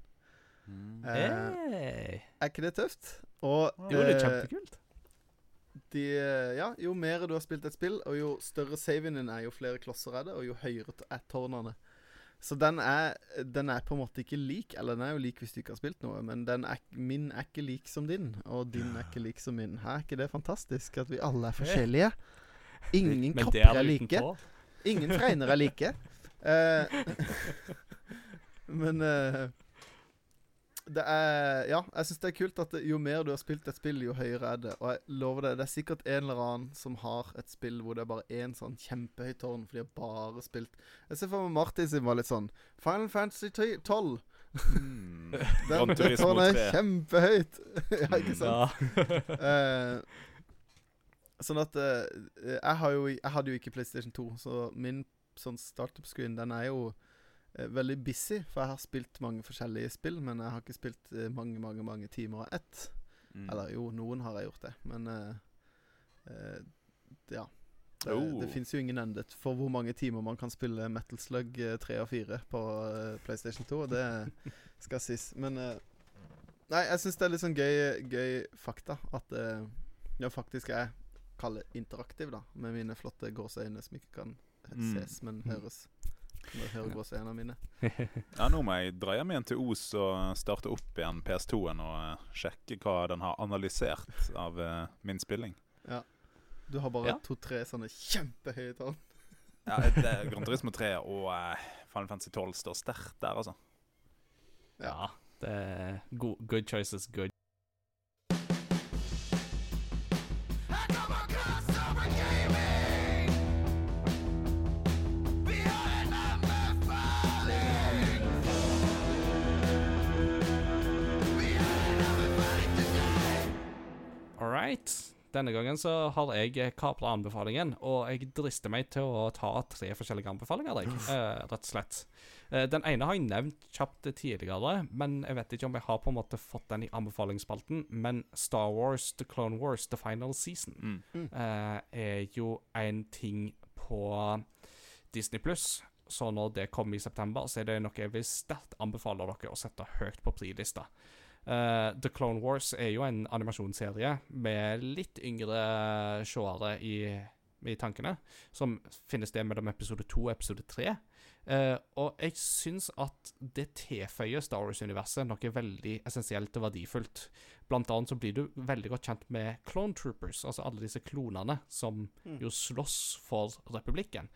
Mm. Eh, er ikke det tøft? Og Jo, det er eh, kjempekult. de, eh, ja, jo mer du har spilt et spill, og jo større saven din er, jo flere klosser er det, og jo høyere er tårnene. Så den er, den er på en måte ikke lik, eller den er jo lik hvis du ikke har spilt noe, men den er, min er ikke lik som din, og din er ikke lik som min. Her er ikke det fantastisk at vi alle er forskjellige? Ingen kropper er er like. Ingen fregner er like. Uh, men eh, det er Ja, jeg syns det er kult at jo mer du har spilt et spill, jo høyere er det. Og jeg lover det, det er sikkert en eller annen som har et spill hvor det er bare én sånn kjempehøyt tårn, for de har bare spilt Jeg ser for meg Martin sin var litt sånn Final Fantasy 12. Mm. Den tårnet er kjempehøyt. ja, ikke sant? Ja. uh, sånn at uh, jeg, har jo, jeg hadde jo ikke PlayStation 2, så min sånn startup-screen den er jo veldig busy. For jeg har spilt mange forskjellige spill, men jeg har ikke spilt eh, mange, mange mange timer av ett. Mm. Eller jo, noen har jeg gjort det, men uh, uh, ja. Det, Oh. det fins jo ingen ende for hvor mange timer man kan spille Metal Slug eh, 3 og 4 på uh, PlayStation 2. og Det skal sies. Men eh, Nei, jeg syns det er litt sånn gøy, gøy fakta at jeg faktisk er kalle interaktiv, da, med mine flotte gåseøyne som ikke kan Mm. ses, men høres. Når jeg hører gåseøynene mine. Ja, nå må jeg dra hjem igjen til Os og starte opp igjen PS2-en og eh, sjekke hva den har analysert av uh, min spilling. Du har bare Ja. to-tre sånne kjempehøye tall. Ja, det er Gran Turismo 3 og uh, Final Fantasy 12 står sterkt der, altså. ja. Det er go good choices, good. Denne gangen så har jeg kapra anbefalingen, og jeg drister meg til å ta tre forskjellige anbefalinger Jeg, eh, rett og slett. Eh, den ene har jeg nevnt kjapt tidligere, men jeg vet ikke om jeg har på en måte fått den i anbefalingsspalten. Men Star Wars The Clone Wars The Final Season Mm. eh, er jo en ting på Disney Pluss. Så når det kommer i september, så er det noe jeg vil sterkt anbefale dere å sette høyt på prilista. Eh, The Clone Wars er jo en animasjonsserie med litt yngre seere i, i tankene, som finnes det mellom episode to og episode tre. Uh, og jeg syns at det tilføyer Star Wars-universet noe veldig essensielt og verdifullt. Blant annet så blir du veldig godt kjent med Clone Troopers, altså alle disse klonene som jo slåss for republikken.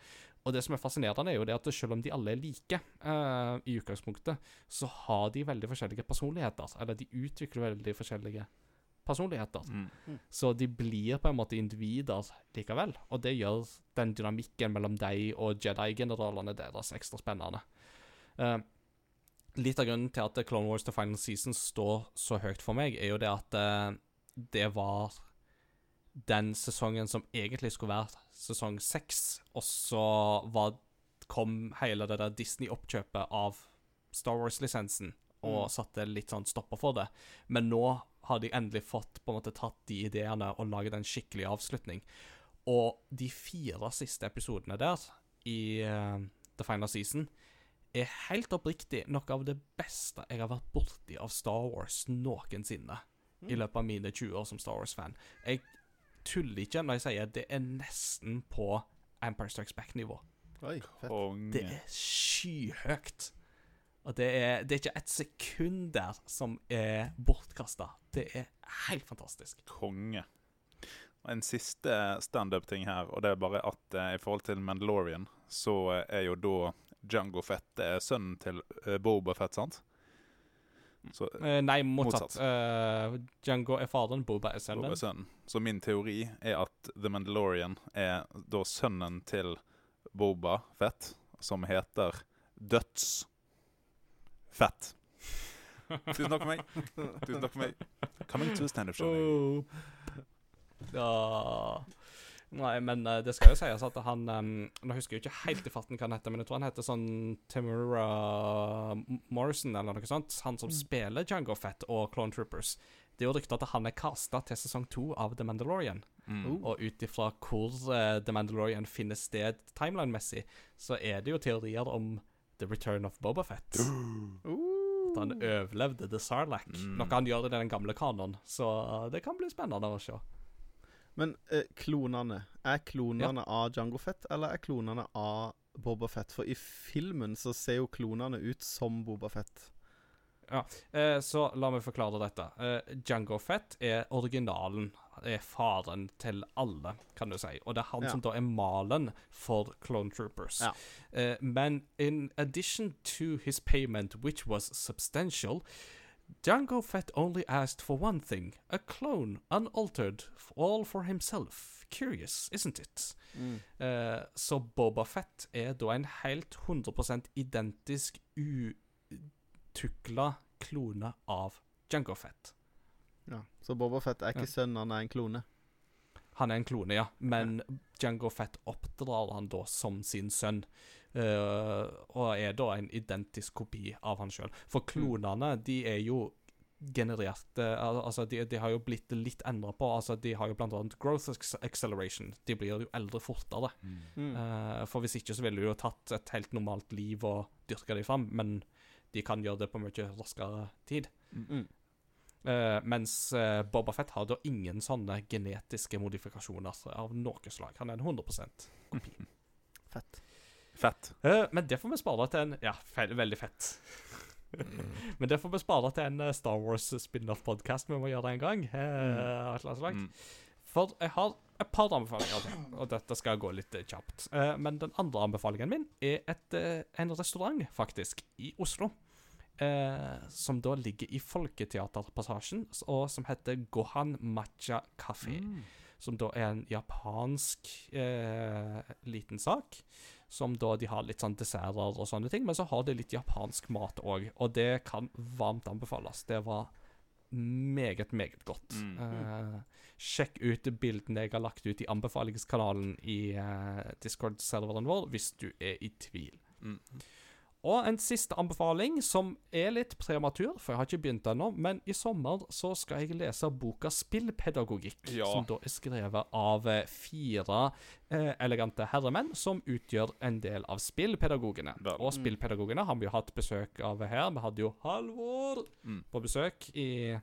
Og det som er fascinerende, er jo det at selv om de alle er like uh, i utgangspunktet, så har de veldig forskjellige personligheter. Eller de utvikler veldig forskjellige personligheter. Mm. Så de blir på en måte individer likevel. Og det gjør den dynamikken mellom deg og Jedi-generalene deres ekstra spennende. Uh, litt av grunnen til at Clone Wars The Final Season står så høyt for meg, er jo det at eh, det var den sesongen som egentlig skulle være sesong seks, og så var, kom hele det der Disney-oppkjøpet av Star Wars-lisensen og satte litt sånn stopper for det. Men nå har de endelig fått på en måte tatt de ideene og laget en skikkelig avslutning. Og de fire siste episodene der i uh, The Final Season er helt oppriktig noe av det beste jeg har vært borti av Star Wars noensinne. I løpet av mine 20 år som Star Wars-fan. Jeg tuller ikke når jeg sier det er nesten på Empire Strikes Back-nivå. Oi, fett. Det er skyhøyt. Og det er, det er ikke et sekund der som er bortkasta. Det er helt fantastisk. Konge. Og En siste standup-ting her, og det er bare at eh, i forhold til Mandalorian, så eh, er jo da Jango Fett er sønnen til eh, Boba Fett, sant? Så Eh, nei, motsatt. Motsatt. Uh, Django er faderen, Boba er Boba sønnen. er sønnen. Så min teori er at The Mandalorian er da sønnen til Boba Fett, som heter Døds Fett. Tusen takk for meg. Tusen takk for meg. Coming to standup show. Oh. Ja Nei, men uh, det skal jo sies at han um, Nå husker jeg ikke helt i farten hva han heter, men jeg tror han heter sånn Timura Morrison eller noe sånt. Han som spiller Django Fett og Clone Troopers. Det er jo rykter at han er kasta til sesong to av The Mandalorian. Mm. Og ut ifra hvor uh, The Mandalorian finner sted timeline-messig, så er det jo teorier om The Return of Boba Fett. At han overlevde The Sarlacc. Mm. Noe han gjør i den gamle kanonen Så eh, det kan bli spennende å se. Men eh, klonene Er klonene av Jango Fett, eller er klonene av Boba Fett? For i filmen så ser jo klonene ut som Boba Fett. Eh, så la meg forklare dette. Eh, Django Fett er originalen. Er faren til alle, kan du si. Og det er han Ja. som da er malen for Clone Troopers. Ja. Eh, men in addition to his payment, which was substantial, Django Fett only asked for one thing a clone, unaltered, all for himself. Curious, isn't it? Eh, så Boba Fett er da en helt 100% identisk utukla klone av Django Fett. Ja. Så Boba Fett er ikke Ja. sønn, han er en klone. Han er en klone, ja, men Django Fett oppdrar han da som sin sønn. Eh, og er da en identisk kopi av han sjøl. For klonene, de er jo generert Altså, de, de har jo blitt litt endra på. Altså, De har jo blant annet growth acceleration. De blir jo eldre fortere. Mm. Uh, for hvis ikke så ville de jo tatt et helt normalt liv og dyrka de fram, men de kan gjøre det på mye raskere tid. Mm. Uh, mens uh, Boba Fett har da ingen sånne genetiske modifikasjoner av noe slag. Han er en 100 kopi. Fett. Fett. Eh, Men det får vi spare til en Ja, fe veldig fett. men det får vi spare til en eh, Star Wars spin-off-podkast vi må gjøre det en gang. av et eller annet. Mm. For jeg har et par anbefalinger til, og dette skal gå litt kjapt. Men den andre anbefalingen min er et, en restaurant, faktisk, i Oslo. Som da ligger i Folketeaterpassasjen, og som heter Gohan Matcha Kafé. Som da er en japansk eh, liten sak. Som da de har litt sånn desserter og sånne ting, men så har de litt japansk mat òg. Og det kan varmt anbefales. Det var meget, meget godt. Mm. Uh, sjekk ut bildene jeg har lagt ut i anbefalingskanalen i uh, Discord-serveren vår, hvis du er i tvil. Mm. Og en siste anbefaling, som er litt prematur, for jeg har ikke begynt ennå, men i sommer så skal jeg lese boka 'Spillpedagogikk', Ja. som da er skrevet av eh, fire eh, elegante herremenn som utgjør en del av spillpedagogene. Vel. Og spillpedagogene har vi jo hatt besøk av her. Vi hadde jo Halvor Mm. på besøk i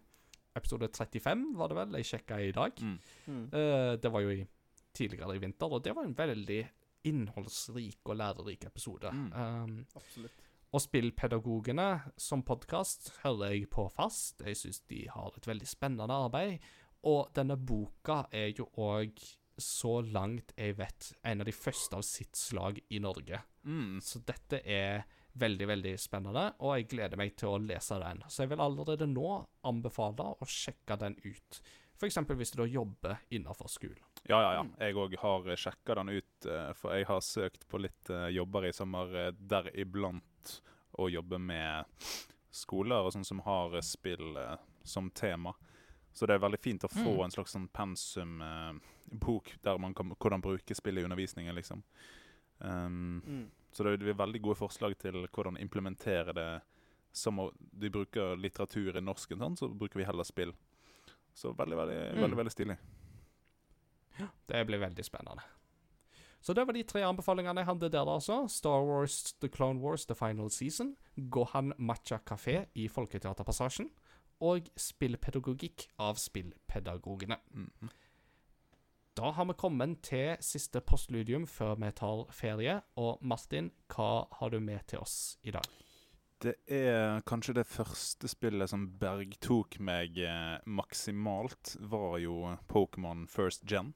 episode 35, var det vel? Jeg sjekka i dag. Mm. Mm. Eh, det var jo i, tidligere i vinter, og det var en veldig innholdsrik og lærerik episode. Mm. Um, Absolutt. og Spillpedagogene som podkast hører jeg på fast. Jeg syns de har et veldig spennende arbeid. Og denne boka er jo òg, så langt jeg vet, en av de første av sitt slag i Norge. Mm. Så dette er veldig, veldig spennende, og jeg gleder meg til å lese den. Så jeg vil allerede nå anbefale å sjekke den ut. F.eks. hvis du da jobber innenfor skolen. Ja, ja, ja. Jeg òg har sjekka den ut, eh, for jeg har søkt på litt eh, jobber i sommer, eh, deriblant å jobbe med skoler og sånn som har eh, spill eh, som tema. Så det er veldig fint å få Mm. en slags sånn pensumbok der man kan hvordan bruke spill i undervisningen, liksom. Um, Mm. så det er veldig gode forslag til hvordan implementere det som å, de bruker litteratur i norsken, sånn, så bruker vi heller spill. Så veldig, veldig, Mm. veldig, veldig stilig. Det blir veldig spennende. Så det var de tre anbefalingene jeg hadde der, altså. Star Wars, The Clone Wars, The Final Season, Gohan Matcha Kafé i Folketeaterpassasjen, og Spillpedagogikk av Spillpedagogene. Mm. Da har vi kommet til siste postludium før vi tar ferie. Og Martin, hva har du med til oss i dag? Det er kanskje det første spillet som bergtok meg eh, maksimalt, var jo Pokémon First Gen.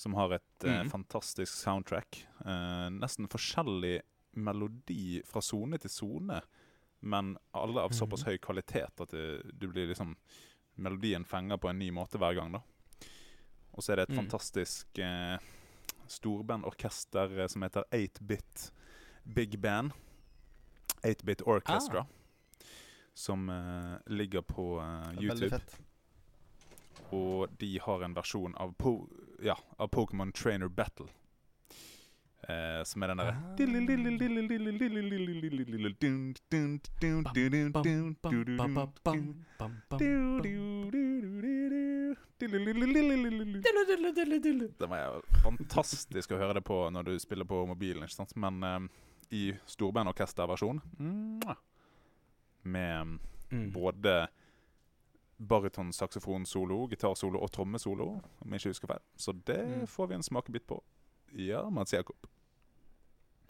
Som har et eh, Mhm. fantastisk soundtrack. Eh, nesten forskjellig melodi fra sone til sone, men alle av såpass høy kvalitet at det, du blir liksom Melodien fenger på en ny måte hver gang, da. Og så er det et Mm. fantastisk eh, storbandorkester eh, som heter 8-Bit Big Band. 8-Bit Orchestra. Som eh, ligger på eh, YouTube. Og de har en versjon av, po ja, av Pokémon Trainer Battle. Eh, som er den derre Det var fantastisk å høre det på når du spiller på mobilen, ikke sant? Men eh, i storbandorkesterversjon Med Mm. både baryton, saksofon-solo, gitarsolo og trommesolo, om jeg ikke husker feil. Så det Mm. får vi en smakebit på. Ja, Mats Jakob.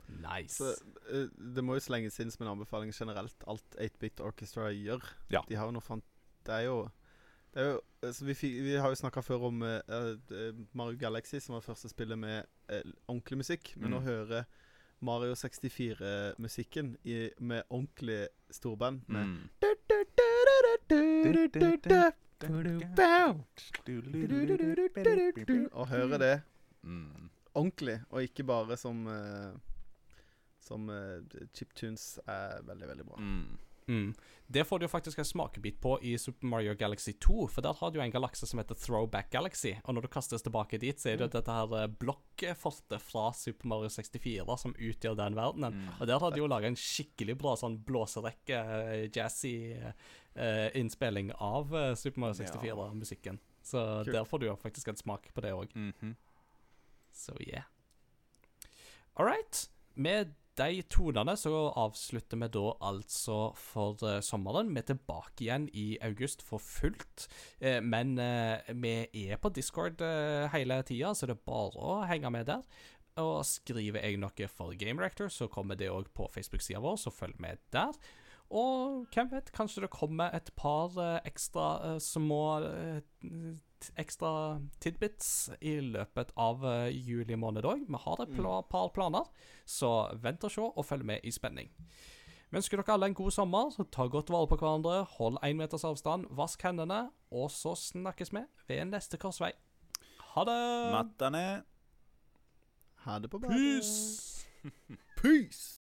Nice. Så, eh, det må jo slenges inn som en anbefaling generelt, alt 8-Bit Orchestra gjør. Ja. De har jo noe fant... Det er jo det er jo, altså vi, vi har jo snakka før om uh, uh, Mario Galaxy, som var første spillet med uh, ordentlig musikk. Men Mm. å høre Mario 64-musikken med ordentlig storband med Mm. Å høre det Mm. ordentlig, og ikke bare som uh, Som uh, chiptunes, er veldig, veldig bra. Mm. Mm. Det får du jo faktisk en smakebit på i Super Mario Galaxy 2, for der har du jo en galakse som heter Throwback Galaxy, og når du kastes tilbake dit, så er det dette her eh, blokkfortet fra Super Mario 64 som utgjør den verdenen. Mm. Og der har de jo laga en skikkelig bra sånn blåserekke, jazzy innspilling av eh, Super Mario 64-musikken. Så cool. der får du faktisk en smak på det òg. Mhm. Så yeah. All right. Med de tonene så avslutter vi da altså for uh, sommeren. Vi er tilbake igjen i august for fullt. Eh, men eh, vi er på Discord eh, hele tida, så det er bare å henge med der. Og skriver jeg noe for Game Reactor, så kommer det òg på Facebook-sida vår, så følg med der. Og hvem vet, kanskje det kommer et par eh, ekstra eh, små eh, ekstra tidbits i løpet av juli måned òg. Vi har et par planer, så vent og se, og følg med i spenning. Vi ønsker dere alle en god sommer. så Ta godt vare på hverandre, hold én meters avstand, vask hendene, og så snakkes vi ved neste korsvei. Ha det! Natta ned. Ha det på badet. Peace! Peace!